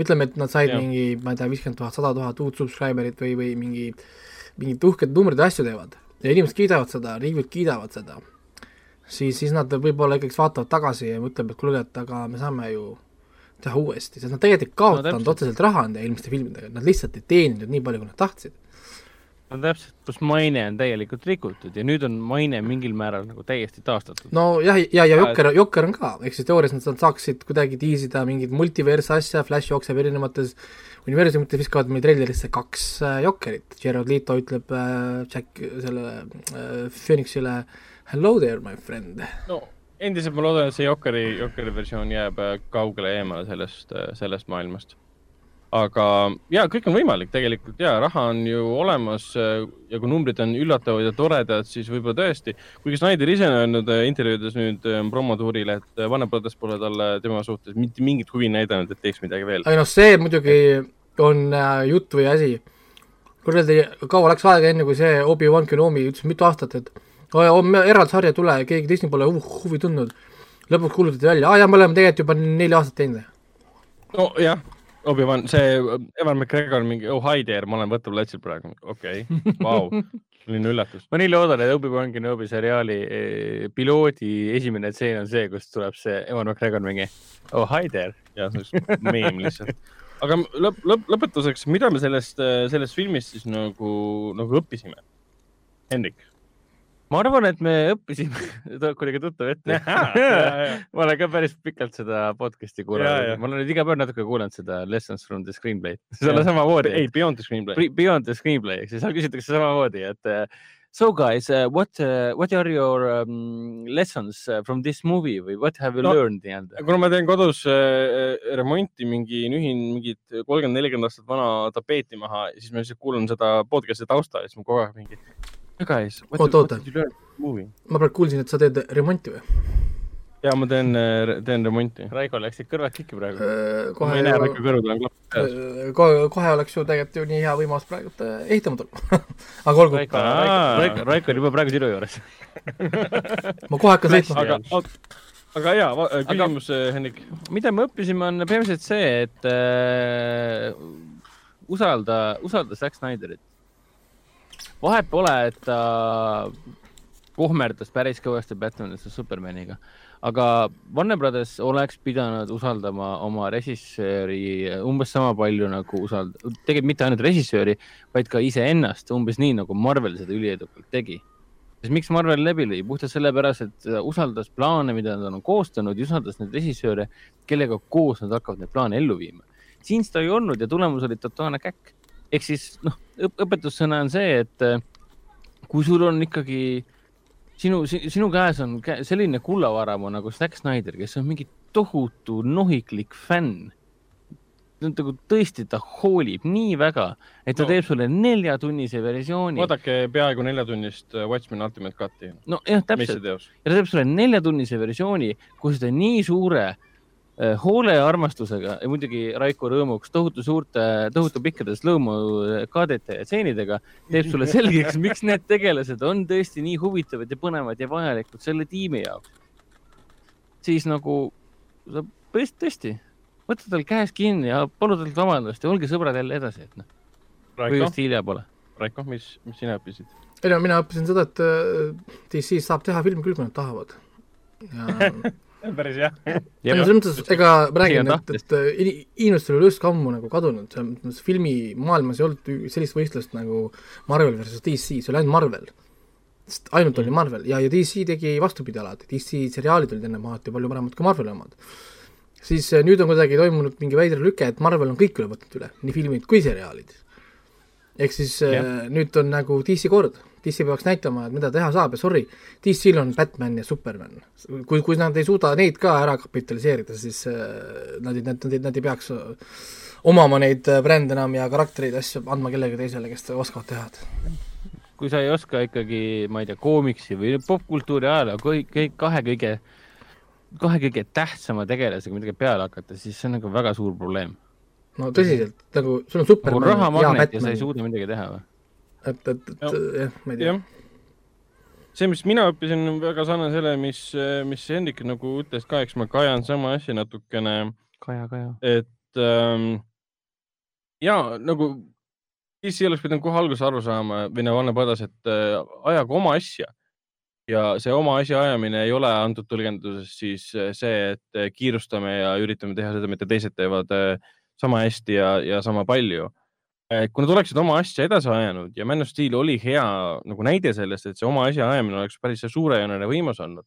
ütleme, et nad said Jah. mingi, ma ei tea, viiskümmend tuhat, sada tuhat uut subscriber'it või, või mingi mingid uhked numbrid ja asju teevad ja inimesed kiidavad seda, riigid kiidavad seda, siis, siis nad võib-olla ikkagi vaatavad tagasi ja mõtlevad, et kuule, et aga me saame ju teha uuesti, sest nad tegelikult ei kaotanud no, otseselt raha nende eelmiste filmidega, nad lihtsalt ei teeninud nii palju, kui nad tahtsid. no täpselt, kus maine on täielikult rikutud ja nüüd on maine mingil määral nagu täiesti taastatud. nojah, ja, ja Jokker, Jokker on ka, ehk siis teoorias nad saaksid kuidagi tiisida mingit multiverse asja, Flash jookseb erinevates universumites, viskavad meile treilerisse kaks äh, Jokkerit, Gerard Leto ütleb äh, Jack selle äh, Phoenixile hello there my friend. no endiselt ma loodan, et see Jokeri, Jokeri versioon jääb äh, kaugele eemale sellest, sellest maailmast. aga ja kõik on võimalik tegelikult ja raha on ju olemas äh, ja kui numbrid on üllatavad ja toredad, siis võib-olla tõesti, kuigi Snyder ise on öelnud äh, intervjuudes nüüd äh, promotuuril, et äh, Warner Brothers pole talle tema suhtes mitte mingit huvi näidanud, et teeks midagi veel. aga noh, see muidugi on äh, jutt või asi, kuradi, kaua läks aega, enne kui see Obi-Wan Kenobi ütles mitu aastat, et "Oi, on eraldi sarja ei tule, keegi Disney pole huv, huvi tundnud. lõpuks kuulutati välja, aa jaa, me oleme tegelikult juba neli aastat teinud. nojah, Obi-Wan, see äh, Evan McGregor mingi, oh hi there, ma olen võtuplatsil praegu, okei okay., vau, selline üllatus. ma nii loodan, et Obi-Wan Kenobi seriaali eh, piloodi esimene tseen on see, kus tuleb see Ewan McGregor mingi oh hi there. ja oleks meem lihtsalt. aga lõpp, lõpp, lõpetuseks, mida me sellest, sellest filmist siis nagu, nagu õppisime? Hendrik. Ma arvan, et me õppisime, kuidagi tuttav ette. ma olen ka päris pikalt seda podcast'i kuulanud ma olen nüüd iga päev natuke kuulanud seda Lessons from the Screenplay. on samamoodi. ei, Beyond the Screenplay. Beyond the Screenplay, eks ju, seal küsitakse samamoodi, et uh, so guys uh,, what uh,, what are your um, lessons from this movie või what have you No, learned nii-öelda? kuna ma teen kodus äh, remonti, mingi nühin mingit kolmkümmend, nelikümmend aastat vana tapeeti maha siis ma lihtsalt kuulan seda podcast'i tausta ja siis ma kogu aeg mingi. Guys, what, Oota, what oota. did you learn from the movie? ma praegu kuulsin, et sa teed remonti või? ja ma teen, teen remonti. Raiko läksid kõrvad kikki praegu. Äh, ma kohe ei näe Raiko kõrvadel on klapp peas. kohe, kohe oleks ju tegelikult ju nii hea võimalus praegu äh, ehitama tulla. aga olgu, Raiko. Raiko, Raiko, on juba praegu sinu juures. ma kohe hakkan sõitma. aga, aga jaa, küsimus, Hendrik. mida me õppisime, on põhimõtteliselt see, et äh, usalda, usalda Zack Snyderit. Vahet pole, et ta kohmerdas päris kõvasti Batmanisse Supermaniga, aga Warner Brothers oleks pidanud usaldama oma režissööri umbes sama palju nagu usald-, tegelikult mitte ainult režissööri, vaid ka iseennast umbes nii, nagu Marvel seda üliedukalt tegi siis miks Marvel läbi lõi? puhtalt sellepärast, et ta usaldas plaane, mida nad on koostanud ja usaldas neid režissööre, kellega koos nad hakkavad neid plaane ellu viima. siin seda ei olnud ja tulemus oli totaalne käkk. Ehk siis noh, õpetussõna on see, et äh, kui sul on ikkagi sinu, sinu käes on selline kullavaramu nagu Zack Snyder, kes on mingi tohutu nohiklik fänn. nagu tõesti, ta hoolib nii väga, et ta No. teeb sulle neljatunnise versiooni. vaadake peaaegu neljatunnist äh, Watchmen Ultimate Cut'i. nojah, täpselt, ja ta teeb sulle neljatunnise versiooni, kus ta nii suure hoole ja armastusega ja muidugi Raiko rõõmuks tohutu suurte, tohutu pikkades lõõmukaadete ja tseenidega teeb sulle selgeks, miks need tegelased on tõesti nii huvitavad ja põnevad ja vajalikud selle tiimi jaoks. siis nagu sa tõesti, tõesti, võta tal käest kinni ja palu talt vabandust ja olge sõbrad jälle edasi, et noh. või just hilja pole. Raiko, mis, mis sina õppisid? ei no mina õppisin seda, et äh, DC saab teha filmi küll, kui nad tahavad. ja päris jah. no selles mõttes, ega ma räägin, et, et äh, inimestel oli just ammu nagu kadunud, selles mõttes filmimaailmas ei olnud sellist võistlust nagu Marvel versus DC, see oli ainult Marvel. sest ainult oli Marvel ja, ja DC tegi vastupidi alati, DC seriaalid olid enne alati palju paremad kui Marveli omad. siis äh, nüüd on kuidagi toimunud mingi veider lüke, et Marvel on kõik üle võtnud üle, nii filmid kui seriaalid. ehk siis ja. äh, nüüd on nagu DC kord DC peaks näitama, et mida teha saab ja sorry, DC-l on Batman ja Superman. kui, kui nad ei suuda neid ka ära kapitaliseerida, siis äh, nad ei, nad, nad, nad ei peaks äh, omama neid äh, brände enam ja karaktereid, asju andma kellelegi teisele, kes oskavad teha. kui sa ei oska ikkagi, ma ei tea, koomiksi või popkultuuri ajaloo kõik, kõik kahe kõige, kahe kõige tähtsama tegelasega midagi peale hakata, siis see on nagu väga suur probleem. no tõsiselt, nagu sul on Superman nagu rahamagnet ja sa ei suuda midagi teha või? Et, et, et jah, ma ei tea. see, mis mina õppisin, on väga sarnane selle, mis, mis Hendrik nagu ütles ka, eks ma kajan sama asja natukene. kaja, kaja. et ähm, ja nagu DC oleks pidanud kohe alguses aru saama või nagu Anne Padas, et äh, ajagu oma asja ja see oma asja ajamine ei ole antud tõlgenduses siis äh, see, et äh, kiirustame ja üritame teha seda, mida teised teevad äh, sama hästi ja, ja sama palju kui nad oleksid oma asja edasi ajanud ja Man of Steel oli hea nagu näide sellest, et see oma asja ajamine oleks päris suurejooneline võimas olnud.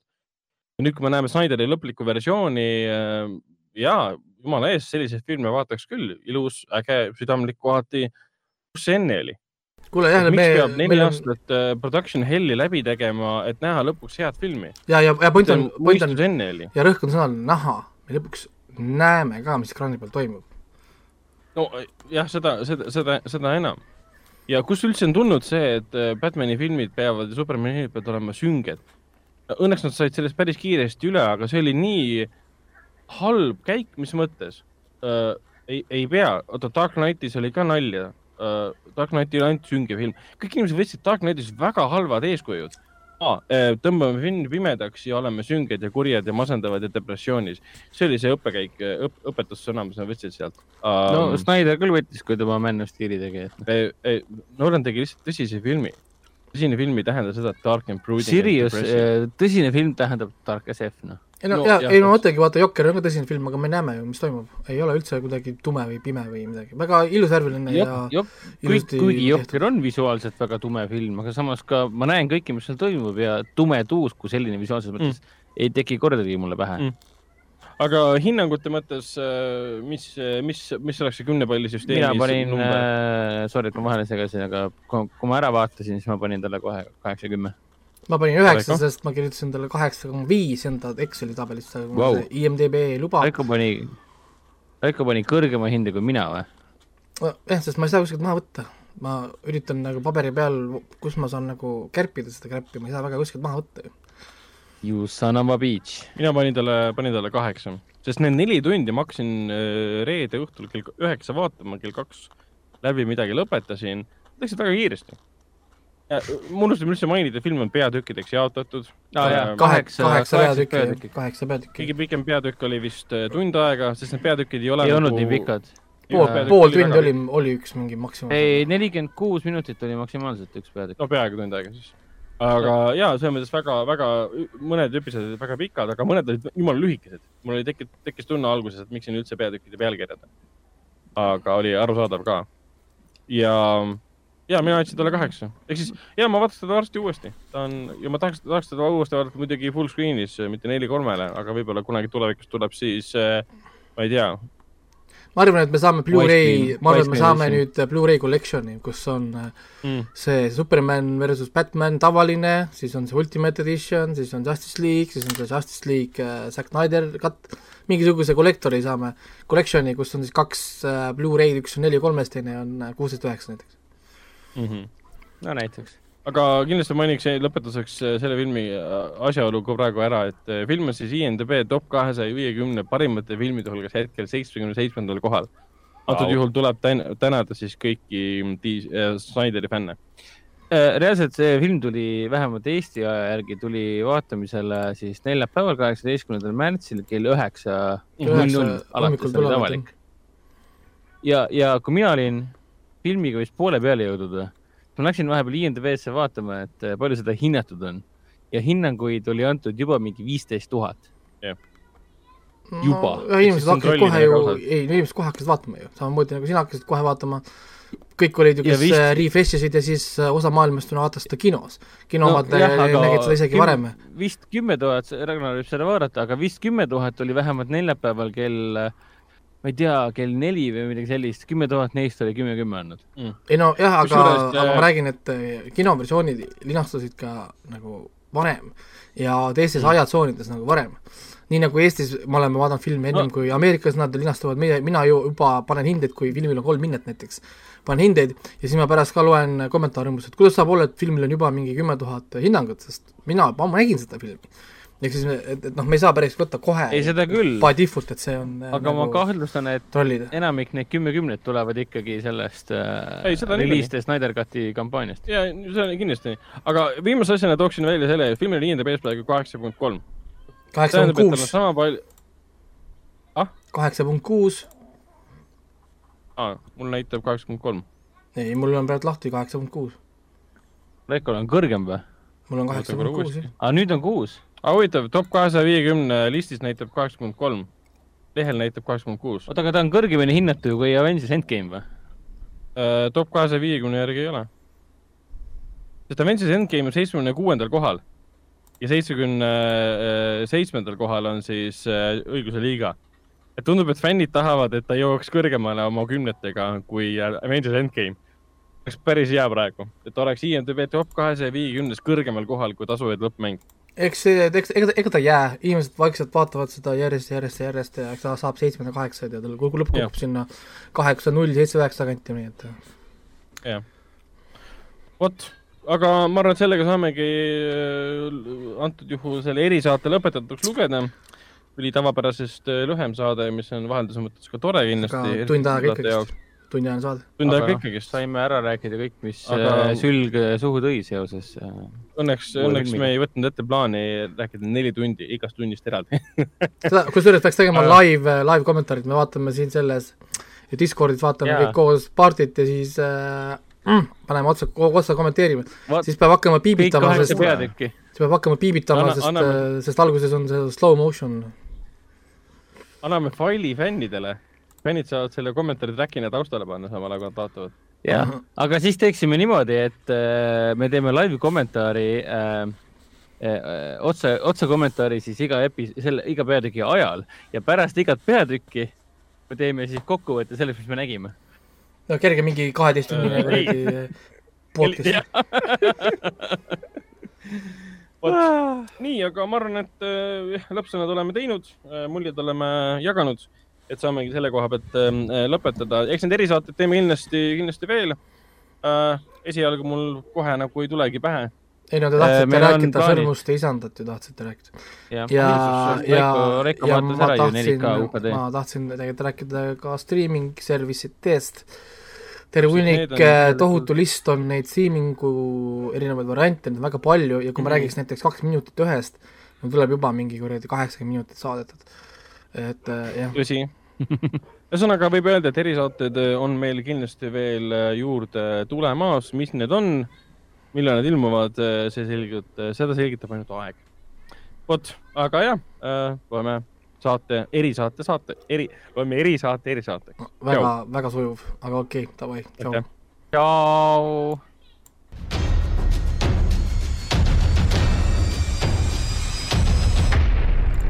nüüd, kui me näeme Snyderi lõplikku versiooni, äh, ja jumala eest, selliseid filme vaataks küll, ilus, äge, südamlik kohati. kus see enne oli? kuule jah, me. miks peab neli aastat on... production hell'i läbi tegema, et näha lõpuks head filmi? ja, ja, ja point on, point on, ja rõhk on sõnal näha, me lõpuks näeme ka, mis ekraani peal toimub no jah, seda, seda, seda, seda enam. ja kust üldse on tulnud see, et äh, Batman'i filmid peavad ja Superman'i filmid peavad olema sünged? Õnneks nad said sellest päris kiiresti üle, aga see oli nii halb käik, mis mõttes uh,? ei, ei pea, oota, Dark Knightis oli ka nalja uh,. Dark Knight ei ole ainult sünge film, kõik inimesed võtsid Dark Knightis väga halvad eeskujud Äh, tõmbame filmi pimedaks ja oleme sünged ja kurjad ja masendavad ja depressioonis. see oli see õppekäik õp,, õpetussõna, mis nad võtsid sealt um,. no Snyder küll võttis, kui ta oma Man of Steel'i tegi. Nolan tegi lihtsalt tõsise filmi. Tõsine film ei tähenda seda, et dark and brooding. Sirius, äh, tõsine film tähendab dark as F, noh ei no, no ja, ei no mõtlegi, vaata Jokker on ka tõsine film, aga me näeme ju, mis toimub. ei ole üldse kuidagi tume või pime või midagi, väga ilusvärviline ja jop, kõik, kuigi Jokker on visuaalselt väga tume film, aga samas ka ma näen kõike, mis seal toimub ja tume tuus kui selline visuaalses mõttes mm. ei teki kordagi mulle pähe mm aga hinnangute mõttes, äh, mis, mis, mis oleks see kümnepallisüsteemi mina panin äh,, sorry, et ma vahele segasin, aga kui, ma ära vaatasin, siis ma panin talle kohe kaheksa, kümme ma panin üheksa, sest ma kirjutasin talle kaheksa koma viis enda Exceli tabelisse wow., IMDB ei luba. Raiko pani, Raiko pani kõrgema hinde kui mina või? jah, sest ma ei saa kuskilt maha võtta. ma üritan nagu paberi peal, kus ma saan nagu kärpida seda kräppi, ma ei saa väga kuskilt maha võtta ju. You son of a bitch. mina panin talle, panin talle kaheksa, sest need neli tundi ma hakkasin äh, reede õhtul kell üheksa vaatama, kell kaks läbi midagi lõpetasin, läksid väga kiiresti ma unustasin üldse mainida, film on peatükkideks jaotatud ah,. kaheksa, kaheksa peatükki, kaheksa peatükki. kõige pikem peatükk oli vist äh, tund aega, sest need peatükid ei ole ei nagu... olnud nii pikad. pool, pool tundi oli, oli üks mingi maksimum. ei, nelikümmend kuus minutit oli maksimaalselt üks peatükk. no peaaegu tund aega siis. Aga jaa, selles mõttes väga, väga, mõned episoodid olid väga pikad, aga mõned olid jumala lühikesed. mul oli tekkinud, tekkis tunne alguses, et miks siin üldse peatükkide pealkirjad. aga oli arusaadav ka. ja ja mina andsin talle kaheksa, ehk siis ja ma vaataks teda varsti uuesti, ta on ja ma tahaks, tahaks teda uuesti vaadata muidugi full screen'is, mitte neli kolmele, aga võib-olla kunagi tulevikus tuleb siis äh,, ma ei tea. Ma arvan, et me saame Blu-ray, ma arvan, et me saame nüüd Blu-ray collection'i, kus on mm. see Superman versus Batman tavaline, siis on see Ultimate Edition, siis on Justice League, siis on see Justice League äh, Zack Snyder cut, mingisuguse kollektori saame, collection'i, kus on siis kaks äh, Blu-ray'd, üks on neli kolmest, teine on kuusteist üheksa näiteks mm. -hmm. no näiteks. Aga kindlasti mainiks lõpetuseks selle filmi asjaolu ka praegu ära, et film on siis IMDB top kahesaja viiekümne parimate filmide hulgas hetkel seitsmekümne seitsmendal kohal. antud wow. juhul tuleb tänada siis kõiki Snyderi fänne reaalselt see film tuli vähemalt Eesti aja järgi tuli vaatamisele siis neljapäeval, kaheksateistkümnendal märtsil kell üheksa null null alates oli avalik. ja, ja kui mina olin filmiga vist poole peale jõudnud, ma läksin vahepeal IMDB-sse vaatama, et äh, palju seda hinnatud on ja hinnanguid oli antud juba mingi viisteist tuhat. juba no,. inimesed hakkasid kohe ju, ei, inimesed kohe hakkasid vaatama ju, samamoodi nagu sina hakkasid kohe vaatama kõik olid ju, kes vist... Äh, refresh isid ja siis äh, osa maailmast vaatas seda kinos. kinoomad no, äh, nägid seda isegi küm, varem. vist kümme tuhat, Ragnar võib seda vaadata, aga vist kümme tuhat oli vähemalt neljapäeval kell ma ei tea, kell neli või midagi sellist, kümme tuhat neist oli kümme kümme andnud mm.. ei no jah, aga, aga ma räägin, et kinoversioonid linastusid ka nagu varem ja teistes mm. ajatsoonides nagu varem nii nagu Eestis me oleme vaadanud filmi ennem no. kui Ameerikas nad linastuvad, meie, mina ju juba panen hindeid, kui filmil on kolm hinnet näiteks, panen hindeid ja siis ma pärast ka loen kommentaare umbes, et kuidas saab olla, et filmil on juba mingi kümme tuhat hinnangut, sest mina, ma nägin seda filmi. Ehk siis, et, et noh, me ei saa päris võtta kohe ei, seda küll. by default, et see on aga nagu ma kahtlustan, et trollida. enamik neid kümme-kümnet tulevad ikkagi sellest äh, release Snyder Cuti kampaaniast. jaa, see on kindlasti, aga viimase asjana tooksin välja selle, filmil on IMDB-s praegu kaheksa punkt kolm kaheksa punkt kuus. sama palju. ah? kaheksa punkt kuus. aa, mul näitab kaheksa punkt kolm. ei, mul on praegu lahti kaheksa punkt kuus. Rekord on kõrgem või? mul on kaheksa punkt kuus, jah. aa, nüüd on kuus? Aa, huvitav, top kahesaja viiekümne listis näitab kaheksa punkt kolm. lehel näitab kaheksa punkt kuus. oota, aga ta on kõrgemini hinnatud kui Avengers Endgame või uh,? top kahesaja viiekümne järgi ei ole. sest Avengers Endgame on seitsmekümne kuuendal kohal ja seitsmekümne seitsmendal kohal on siis äh, õigluse liiga. et tundub, et fännid tahavad, et ta jõuaks kõrgemale oma kümnetega kui Avengers Endgame. oleks päris hea praegu, et oleks IMDB top kahesaja viiekümnes kõrgemal kohal kui tasuvaid lõppmäng. Eks see, eks, ega, ega ta ei jää, inimesed vaikselt vaatavad seda järjest järjest ja järjest ja eks ta saab seitsmenda, kaheksad ja tal lõpp kukub sinna kaheksa, null, seitse, üheksa kanti, nii et. jah. vot aga ma arvan, et sellega saamegi äh, antud juhul selle erisaate lõpetatuks lugeda. oli tavapärasest äh, lühem saade, mis on vahelduse mõttes ka tore kindlasti. tund aega ikkagist, tunniajane saade. tund aega ikkagist. saime ära rääkida kõik, mis aga... Äh, sülg suhu tõi seoses. Õnneks, õnneks me ei võtnud ette plaani rääkida neli tundi igast tunnist eraldi seda, kusjuures peaks tegema live, live kommentaarid, me vaatame siin selles Discordis vaatame yeah. kõik koos partit ja siis äh, mm, paneme otsa, otsa kommenteerima, siis peab hakkama piibitama, sest siis peab hakkama piibitama, sest, äh, sest alguses on see slow motion. anname faili fännidele, fännid saavad selle kommentaari track'ina taustale panna samal ajal, kui nad vaatavad. jah, aga siis teeksime niimoodi, et äh, me teeme live kommentaari äh, äh, otse, otse kommentaari siis iga epi-, selle, iga peatüki ajal ja pärast igat peatükki me teeme siis kokkuvõtte sellest, mis me nägime. No kerge mingi kaheteisttunnine kuradi podcast. vot, nii, aga ma arvan, et äh, lõppsõnad oleme teinud, äh, muljed oleme jaganud, et saamegi selle koha pealt äh, lõpetada. eks need erisaated teeme kindlasti, kindlasti veel. esialgu mul kohe nagu ei tulegi pähe ei no te tahtsite äh, rääkida Sõrmuste isandat ju tahtsite rääkida. ja, ja, ja, ja ma tahtsin, ma tahtsin tegelikult rääkida ka streaming service itest terve hunnik, äh, tohutu list on neid streamingu erinevaid variante, neid on väga palju ja kui ma mm -hmm. räägiks näiteks kaks minutit ühest, mul tuleb juba mingi kuradi kaheksakümmend minutit saadet, et äh, jah. tõsi ühesõnaga võib öelda, et erisaated äh, on meil kindlasti veel juurde tulemas, mis need on, millal need ilmuvad, see selgelt, seda selgitab ainult aeg. vot, aga jah, loeme saate, erisaate saate, eri, loeme erisaate erisaateks. väga, väga sujuv, aga okei okay,, davai, tšau. tšau.